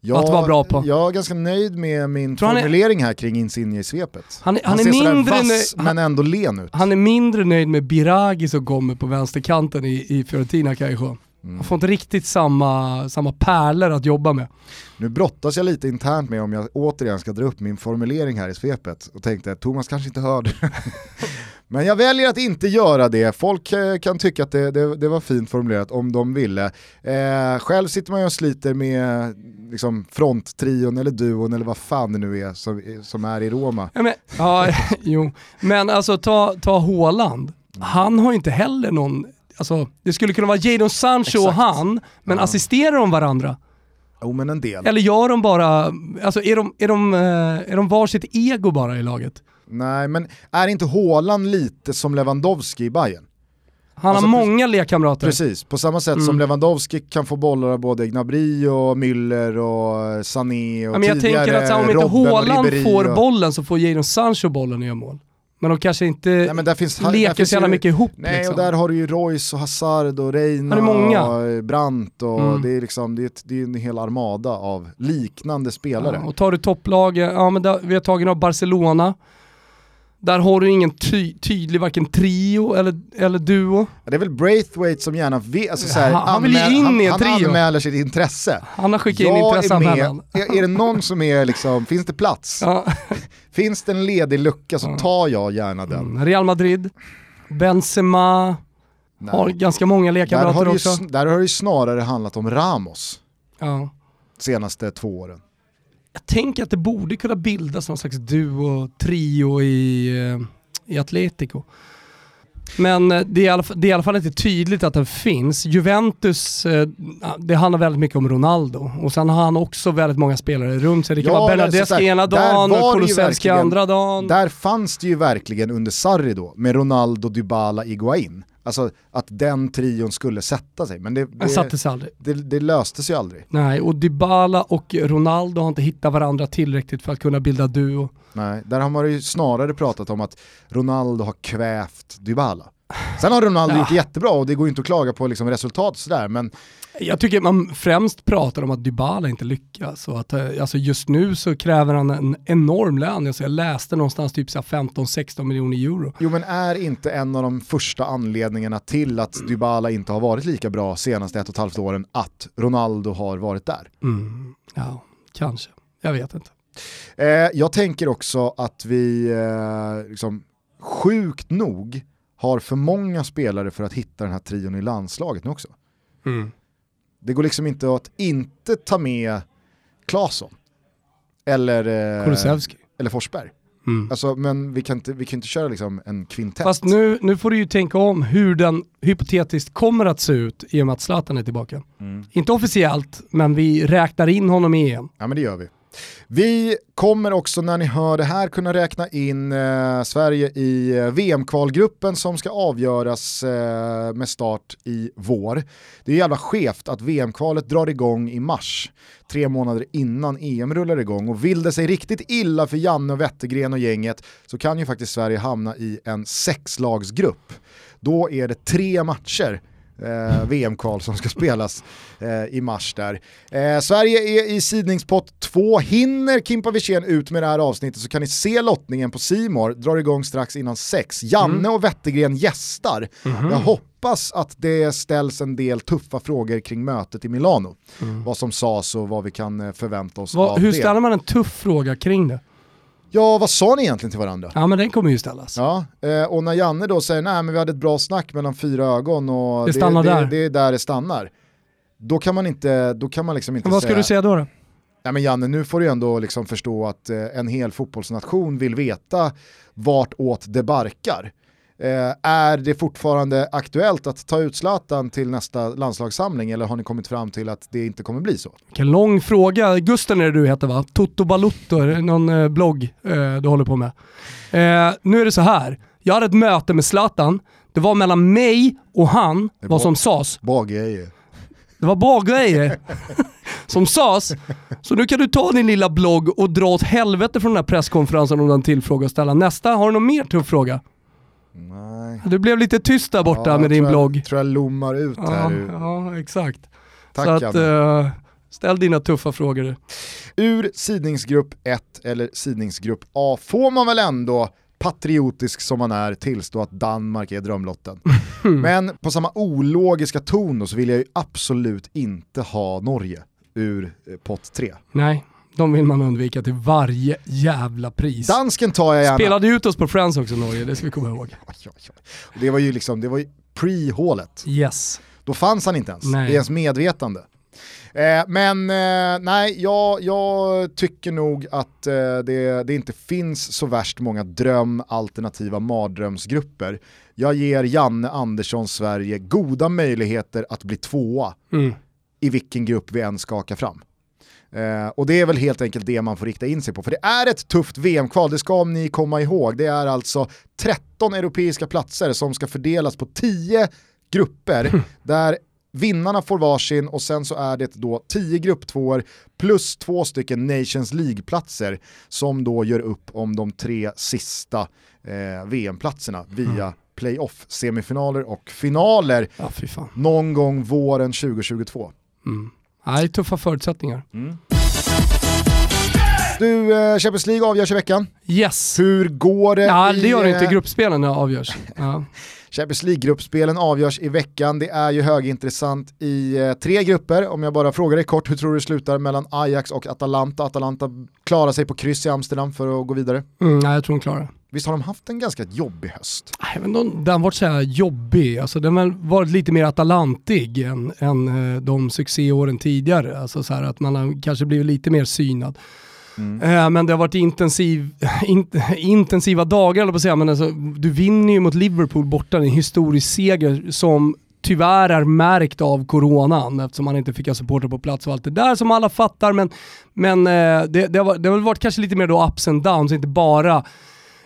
Jag, Att vara bra på. jag är ganska nöjd med min Tror han är- formulering här kring Insigne i svepet. Han är- han är mindre vass nöjd- men ändå len ut. Han är mindre nöjd med Biragi som kommer på vänsterkanten i, i Fiorentina kanske. Han får inte riktigt samma, samma pärlor att jobba med. Nu brottas jag lite internt med om jag återigen ska dra upp min formulering här i svepet och tänkte att Thomas kanske inte hörde. (laughs) Men jag väljer att inte göra det. Folk eh, kan tycka att det, det, det var fint formulerat om de ville. Eh, själv sitter man ju och sliter med liksom, fronttrion eller duon eller vad fan det nu är som, som är i Roma. Ja, men, ja, (laughs) jo. men alltså ta, ta Haaland. Han har inte heller någon, alltså det skulle kunna vara Jadon Sancho och Exakt. han, men Ja. assisterar de varandra? Jo men en del. Eller gör de bara, alltså är de, är de, eh, är de varsitt ego bara i laget? Nej men är inte Haaland lite som Lewandowski i Bayern? Han Alltså, har många lekkamrater. Precis, på samma sätt som Mm. Lewandowski kan få bollar av både Gnabry och Müller och Sané och Ja, men jag tidigare tänker att här, om inte Robben och Ribéry får och... bollen så får Jadon Sancho bollen och gör mål. Men de kanske inte Nej, men där finns, leker så jävla mycket ihop. Nej liksom. och där har du ju Royce och Hazard och Reina och Brandt och Mm. det är liksom det är, ett, det är en hel armada av liknande spelare. Ja, och tar du topplaget, ja men där, vi har tagit av Barcelona. Där har du ingen ty tydlig varken trio eller, eller duo. Det är väl Braithwaite som gärna vill, alltså så här, Han- han vill anmäl- in han, i en han trio. anmäler sitt intresse. Han har skickat in Jag intresseanmälan. är, är det någon som är liksom, finns det plats? Ja. (laughs) Finns det en ledig lucka så tar jag gärna den. Mm, Real Madrid, Benzema, Nej. har ganska många lekkamrater också. där har det ju snarare handlat om Ramos Ja. senaste två åren. Jag tänker att det borde kunna bildas någon slags duo, trio i, eh, i Atletico. Men eh, det är, i alla fall, det är i alla fall inte tydligt att den finns. Juventus, eh, det handlar väldigt mycket om Ronaldo. Och sen har han också väldigt många spelare runt sig. Det kan Ja, vara det är så Bernadeschi ena dagen och Kulusevski andra dagen. Där fanns det ju verkligen under Sarri då, med Ronaldo, Dybala, Iguain. Alltså att den trion skulle sätta sig, men det, det, satte sig aldrig. det, det löste sig aldrig. Nej, och Dybala och Ronaldo har inte hittat varandra tillräckligt för att kunna bilda duo. Nej, där har man ju snarare pratat om att Ronaldo har kvävt Dybala. Sen har Ronaldo Ja. gjort jättebra och det går ju inte att klaga på liksom resultat och sådär, men Jag tycker man främst pratar om att Dybala inte lyckas och att eh, alltså just nu så kräver han en enorm lön. Alltså jag läste någonstans typ så här 15-16 miljoner euro. Jo men är inte en av de första anledningarna till att Dybala inte har varit lika bra senaste ett och ett halvt åren att Ronaldo har varit där? Mm, ja, kanske. Jag vet inte. Eh, jag tänker också att vi, eh, liksom, sjukt nog, har för många spelare för att hitta den här trion i landslaget nu också. Det går liksom inte att inte ta med Claesson. Eller, eh, Kulusevski. eller Forsberg. Mm. Alltså, men vi kan inte, vi kan inte köra liksom en kvintett. Fast nu, nu får du ju tänka om hur den hypotetiskt kommer att se ut i och med att Zlatan är tillbaka. Mm. Inte officiellt, men vi räknar in honom i EM. Ja men det gör vi. Vi kommer också när ni hör det här kunna räkna in eh, Sverige i eh, VM-kvalgruppen som ska avgöras eh, med start i vår. Det är jävla skevt att VM-kvalet drar igång i mars, tre månader innan EM rullar igång. Och vill det sig riktigt illa för Janne och Wettergren och gänget så kan ju faktiskt Sverige hamna i en sexlagsgrupp. Då är det tre matcher eh, VM-kval som ska (laughs) spelas eh, i mars där. Eh, Sverige är i sidningspott 2. Hinner Kimpa Wirsén ut med det här avsnittet så kan ni se lottningen på Simor drar igång strax innan 6. Janne och Wettergren gästar. Jag hoppas att det ställs en del tuffa frågor kring mötet i Milano. Vad som sades och vad vi kan eh, förvänta oss Vad- av hur det. ställer man en tuff fråga kring det? Ja, vad sa ni egentligen till varandra? Ja men den kommer ju ställas. Ja, eh, och när Janne då säger nej men vi hade ett bra snack mellan fyra ögon och Det stannar det, där. Det, det är där det stannar. Då kan man inte, då kan man liksom inte Men vad ska säga, du säga då? då? nej men Janne nu får du ändå liksom förstå att eh, en hel fotbollsnation vill veta vart åt det barkar. Eh, är det fortfarande aktuellt att ta ut Zlatan till nästa landslagssamling eller har ni kommit fram till att det inte kommer bli så? Vilken lång fråga. Gusten är det du heter va? Toto Balutto, någon eh, blogg eh, du håller på med. Eh, nu är det så här. jag hade ett möte med Zlatan, det var mellan mig och han, vad som sades. Bagrejer. Det var bra grejer (laughs) som sades. Så nu kan du ta din lilla blogg och dra åt helvete från den här presskonferensen om den tillfråga och ställa. Nästa, har du någon mer tuff fråga? Nej. Du blev lite tyst där borta Ja, med din tror blogg. Jag, tror jag lommar ut Ja, här. ja, exakt. Tack Så att, eh, ställ dina tuffa frågor. Ur sidningsgrupp 1 eller sidningsgrupp A får man väl ändå patriotisk som man är tillstå att Danmark är drömlotten. (laughs) Men på samma ologiska ton då så vill jag ju absolut inte ha Norge ur eh, pott 3. Nej, de vill man undvika till varje jävla pris. Dansken tar jag gärna. Spelade ut oss på Friends också Norge, det ska vi komma ihåg. Det var ju liksom, det var ju pre-hålet. Yes. Då fanns han inte ens Nej. i ens medvetande. Eh, men eh, nej, jag, jag tycker nog att eh, det, det inte finns så värst många dröm alternativa mardrömsgrupper. Jag ger Janne Andersson Sverige goda möjligheter att bli tvåa Mm. i vilken grupp vi än skakar fram. Eh, och det är väl helt enkelt det man får rikta in sig på. För det är ett tufft VM-kval, det ska ni komma ihåg. Det är alltså 13 europeiska platser som ska fördelas på 10 grupper (laughs) där vinnarna får varsin och sen så är det då 10 grupptvåor plus två stycken Nations League-platser som då gör upp om de tre sista eh, VM-platserna via playoff, semifinaler och finaler Ja, någon gång våren 2022. Mm. Nej, tuffa förutsättningar. Mm. Du, eh, Champions League avgörs i veckan. Yes. Hur går det Ja, det gör det inte. eh, Gruppspelen avgörs. Ja. (laughs) Champions League-gruppspelen avgörs i veckan. Det är ju högintressant i eh, tre grupper. Om jag bara frågar dig kort, hur tror du det slutar mellan Ajax och Atalanta? Atalanta klarar sig på kryss i Amsterdam för att gå vidare. Mm, nej, jag tror de klarar. Visst har de haft en ganska jobbig höst? Nej, men de, den har varit så här jobbig, alltså, den har varit lite mer atalantig än, än eh, de succéåren tidigare. Alltså så här att man har kanske blivit lite mer synad. Mm. Eh, men det har varit intensiv, (laughs) in, intensiva dagar, eller på att säga. Men alltså, du vinner ju mot Liverpool borta, en historisk seger som tyvärr är märkt av coronan eftersom man inte fick ha supporter på plats och allt det där som alla fattar. Men, men eh, det, det, har, det har väl varit kanske lite mer då ups and downs, inte bara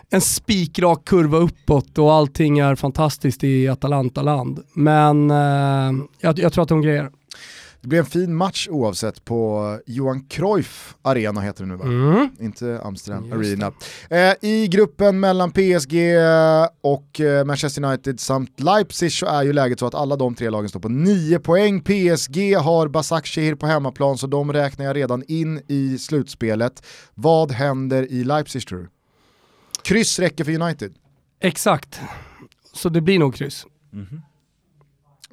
en spikrak kurva uppåt och allting är fantastiskt i Atalanta-land. Men eh, jag, jag tror att de grejer. Det blir en fin match oavsett på Johan Cruyff Arena heter det nu va? Mm. Inte Amsterdam Just Arena. Eh, I gruppen mellan PSG och eh, Manchester United samt Leipzig så är ju läget så att alla de tre lagen står på 9 poäng. PSG har Basak Shehir på hemmaplan så de räknar jag redan in i slutspelet. Vad händer i Leipzig tror du? Kryss räcker för United. Exakt. Så det blir nog kryss.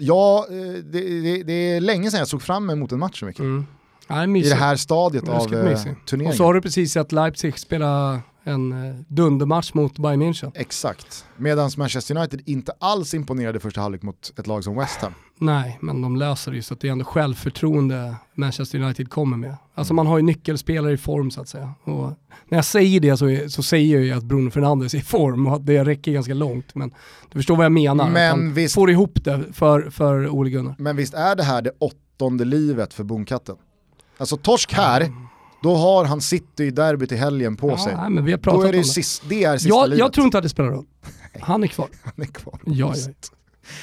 Ja, eh, det, det, det är länge sedan jag såg fram emot en match så mycket. Mm. Ja, I det här stadiet av eh, mysigt. Och turneringen. så har du precis sett Leipzig spela en eh, dundermatch mot Bayern München. Exakt. Medan Manchester United inte alls imponerade första halvlek mot ett lag som West Ham. Nej, men de löser det ju så att det är ändå självförtroende Manchester United kommer med. Mm. Alltså man har ju nyckelspelare i form så att säga. Och när jag säger det så, är, så säger jag ju att Bruno Fernandes är i form och att det räcker ganska långt. Men du förstår vad jag menar. Men att han visst- får ihop det för, för Ole Gunnar. Men visst är det här det åttonde livet för Bonkatten? Alltså torsk här, då har han City i derbyt i helgen på sig. Ja, nej, men vi har Då pratat är det, om det. sist, det är sista Jag, livet. jag tror inte att det spelar roll. Han är kvar. (laughs) Han är kvar. Ja, ja.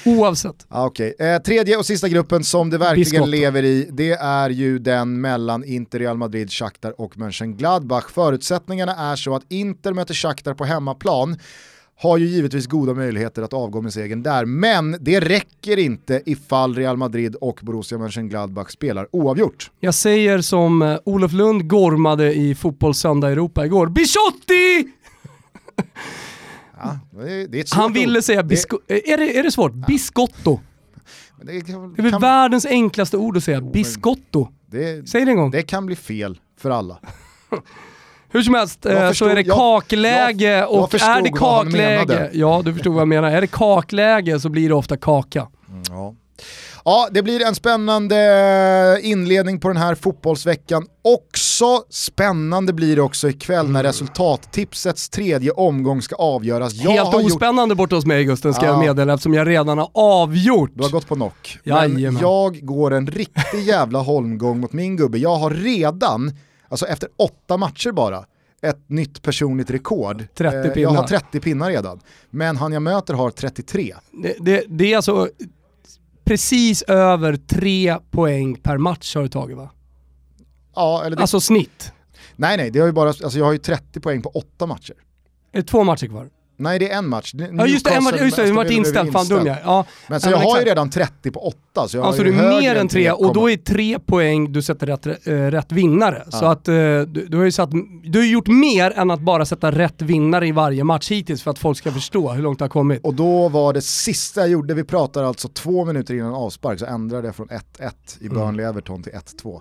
Oavsett. Ah, okej. eh, tredje och sista gruppen som det verkligen Biscotto. lever i, det är ju den mellan Inter, Real Madrid, Shakhtar och Mönchengladbach. Förutsättningarna är så att Inter möter Shakhtar på hemmaplan, har ju givetvis goda möjligheter att avgå med segern där, men det räcker inte ifall Real Madrid och Borussia Mönchengladbach spelar oavgjort. Jag säger som eh, Olof Lund gormade i Fotbollssöndag Europa igår. Biscotti! (laughs) Ja, det det Han ville säga Det- bisco- eh, är, det, är det svårt? Biscotto. men Det kan, Det är väl kan, världens enklaste ord att säga. Biscotto. det, Säg det en gång. det kan bli fel för alla. (laughs) Hur som helst Jag eh, så förstod- är det jag- kakläge jag- jag och förstod är det kakläge, ja du förstod vad jag menar. Är det kakläge så blir det ofta kaka. Ja. Ja, det blir en spännande inledning på den här fotbollsveckan också. Spännande blir det också ikväll när mm. resultattipsets tredje omgång ska avgöras. Jag Helt ospännande gjort... borta hos mig Gusten ska ja. jag meddela eftersom jag redan har avgjort. Du har gått på knock. Men jag går en riktig jävla holmgång mot min gubbe. Jag har redan, alltså efter åtta matcher bara, ett nytt personligt rekord. 30 pinnar. Jag har 30 pinnar redan. Men han jag möter har 33. Det, det, det är alltså precis över tre poäng per match har du tagit va? Ja, eller det... Alltså snitt. Nej nej, det har ju bara, alltså jag har ju 30 poäng på åtta matcher. Är det två matcher kvar? Nej det är en match. Ja just det, en match, just det, varit inställd, fan dum jag ja. Men så jag har ju redan 30 på 8. Så jag alltså har du är mer än 3 och då är 3 poäng du sätter rätt, äh, rätt vinnare. Ja. Så att äh, du, du, har ju satt, du har gjort mer än att bara sätta rätt vinnare i varje match hittills för att folk ska förstå hur långt det har kommit. Och då var det sista jag gjorde, vi pratar alltså två minuter innan avspark, så ändrade jag från 1-1 i Burnley-Everton till 1-2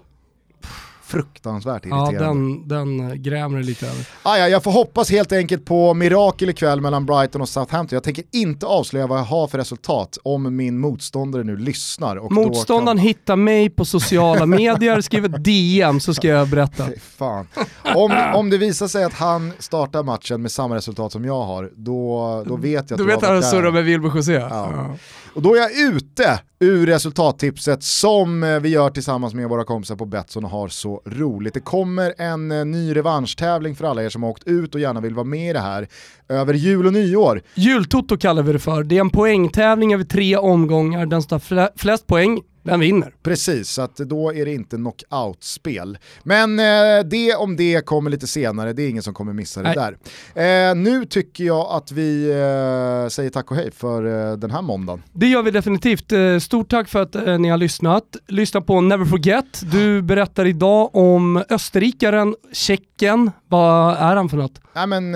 fruktansvärt irriterande. Ja, den, den eh, grämer lite över. Ah, ja, jag får hoppas helt enkelt på mirakel ikväll mellan Brighton och Southampton. Jag tänker inte avslöja vad jag har för resultat om min motståndare nu lyssnar. Och Motståndaren kan... hittar mig på sociala (laughs) medier, skriver DM så ska jag berätta. Fan. Om, om det visar sig att han startar matchen med samma resultat som jag har, då, då vet jag att Du vet att han surrar med Wilbur José? Ja. ja. Och då är jag ute ur resultattipset som eh, vi gör tillsammans med våra kompisar på Betsson och har så roligt. Det kommer en eh, ny revanschtävling för alla er som har åkt ut och gärna vill vara med i det här över jul och nyår. Jultoto kallar vi det för. Det är en poängtävling över tre omgångar. Den som tar flest poäng den vinner. Precis, så att då är det inte knockout-spel. Men eh, det om det kommer lite senare, det är ingen som kommer missa det Nej. där. Eh, nu tycker jag att vi eh, säger tack och hej för eh, den här måndagen. Det gör vi definitivt. Eh, stort tack för att eh, ni har lyssnat. Lyssna på Never Forget. Du berättar idag om österrikaren, tjecken. Vad är han för något? Nej men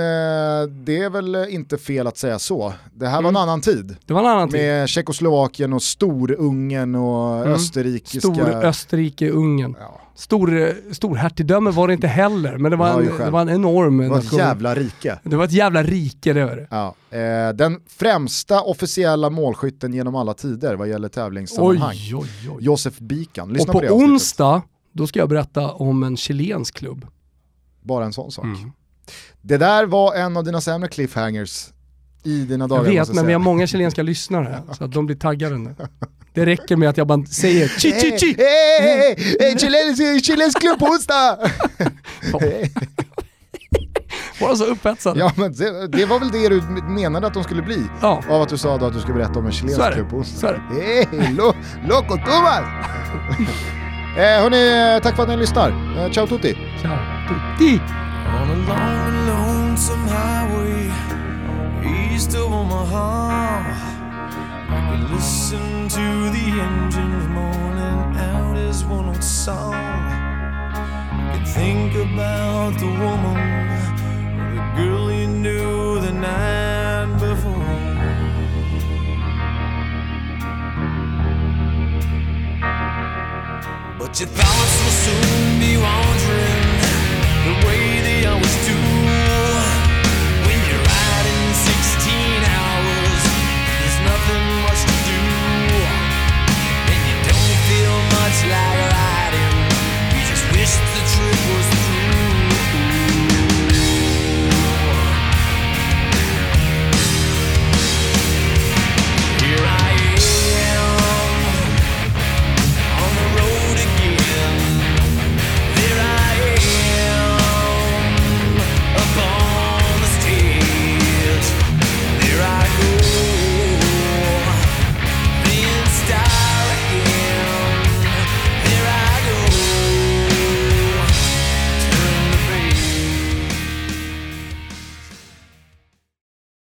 det är väl inte fel att säga så. Det här mm. var en mm. annan tid. Det var en annan tid. Med Tjeckoslovakien och Storungen och mm. österrikiska... Stor Österrike-Ungern. Ja. Stor, storhertigdöme var det inte heller, men det var, en, det var en enorm... Det var ett jävla rike. Det var ett jävla rike det var det. Ja. Eh, den främsta officiella målskytten genom alla tider vad gäller tävlingssammanhang. Oj, oj, oj. Josef Bikan. Lyssna och på, på onsdag, då ska jag berätta om en chilensk klubb. Bara en sån sak. Mm. Det där var en av dina sämre cliffhangers i dina dagar. Jag vet, men vi har många chilenska lyssnare, så att de blir taggade nu. (laughs) Det räcker med att jag bara säger chi chi chi! Hej, hej, hej! Chilensk klubb på onsdag! Var så upphetsad? Ja men det, det, var väl det du menade att de skulle bli? Ja. Av att du sa då att du skulle berätta om en chilensk klubb på onsdag. Hej, lo, loco Thomas! (laughs) eh, hörni, tack för att ni lyssnar. Eh, ciao tutti! Ciao tutti! On a long lonesome highway East of Omaha could listen to the engines moaning out his one old song. I could think about the woman or the girl you knew the night before. But your thoughts will soon be wandering the way they always do when you're riding 16. much like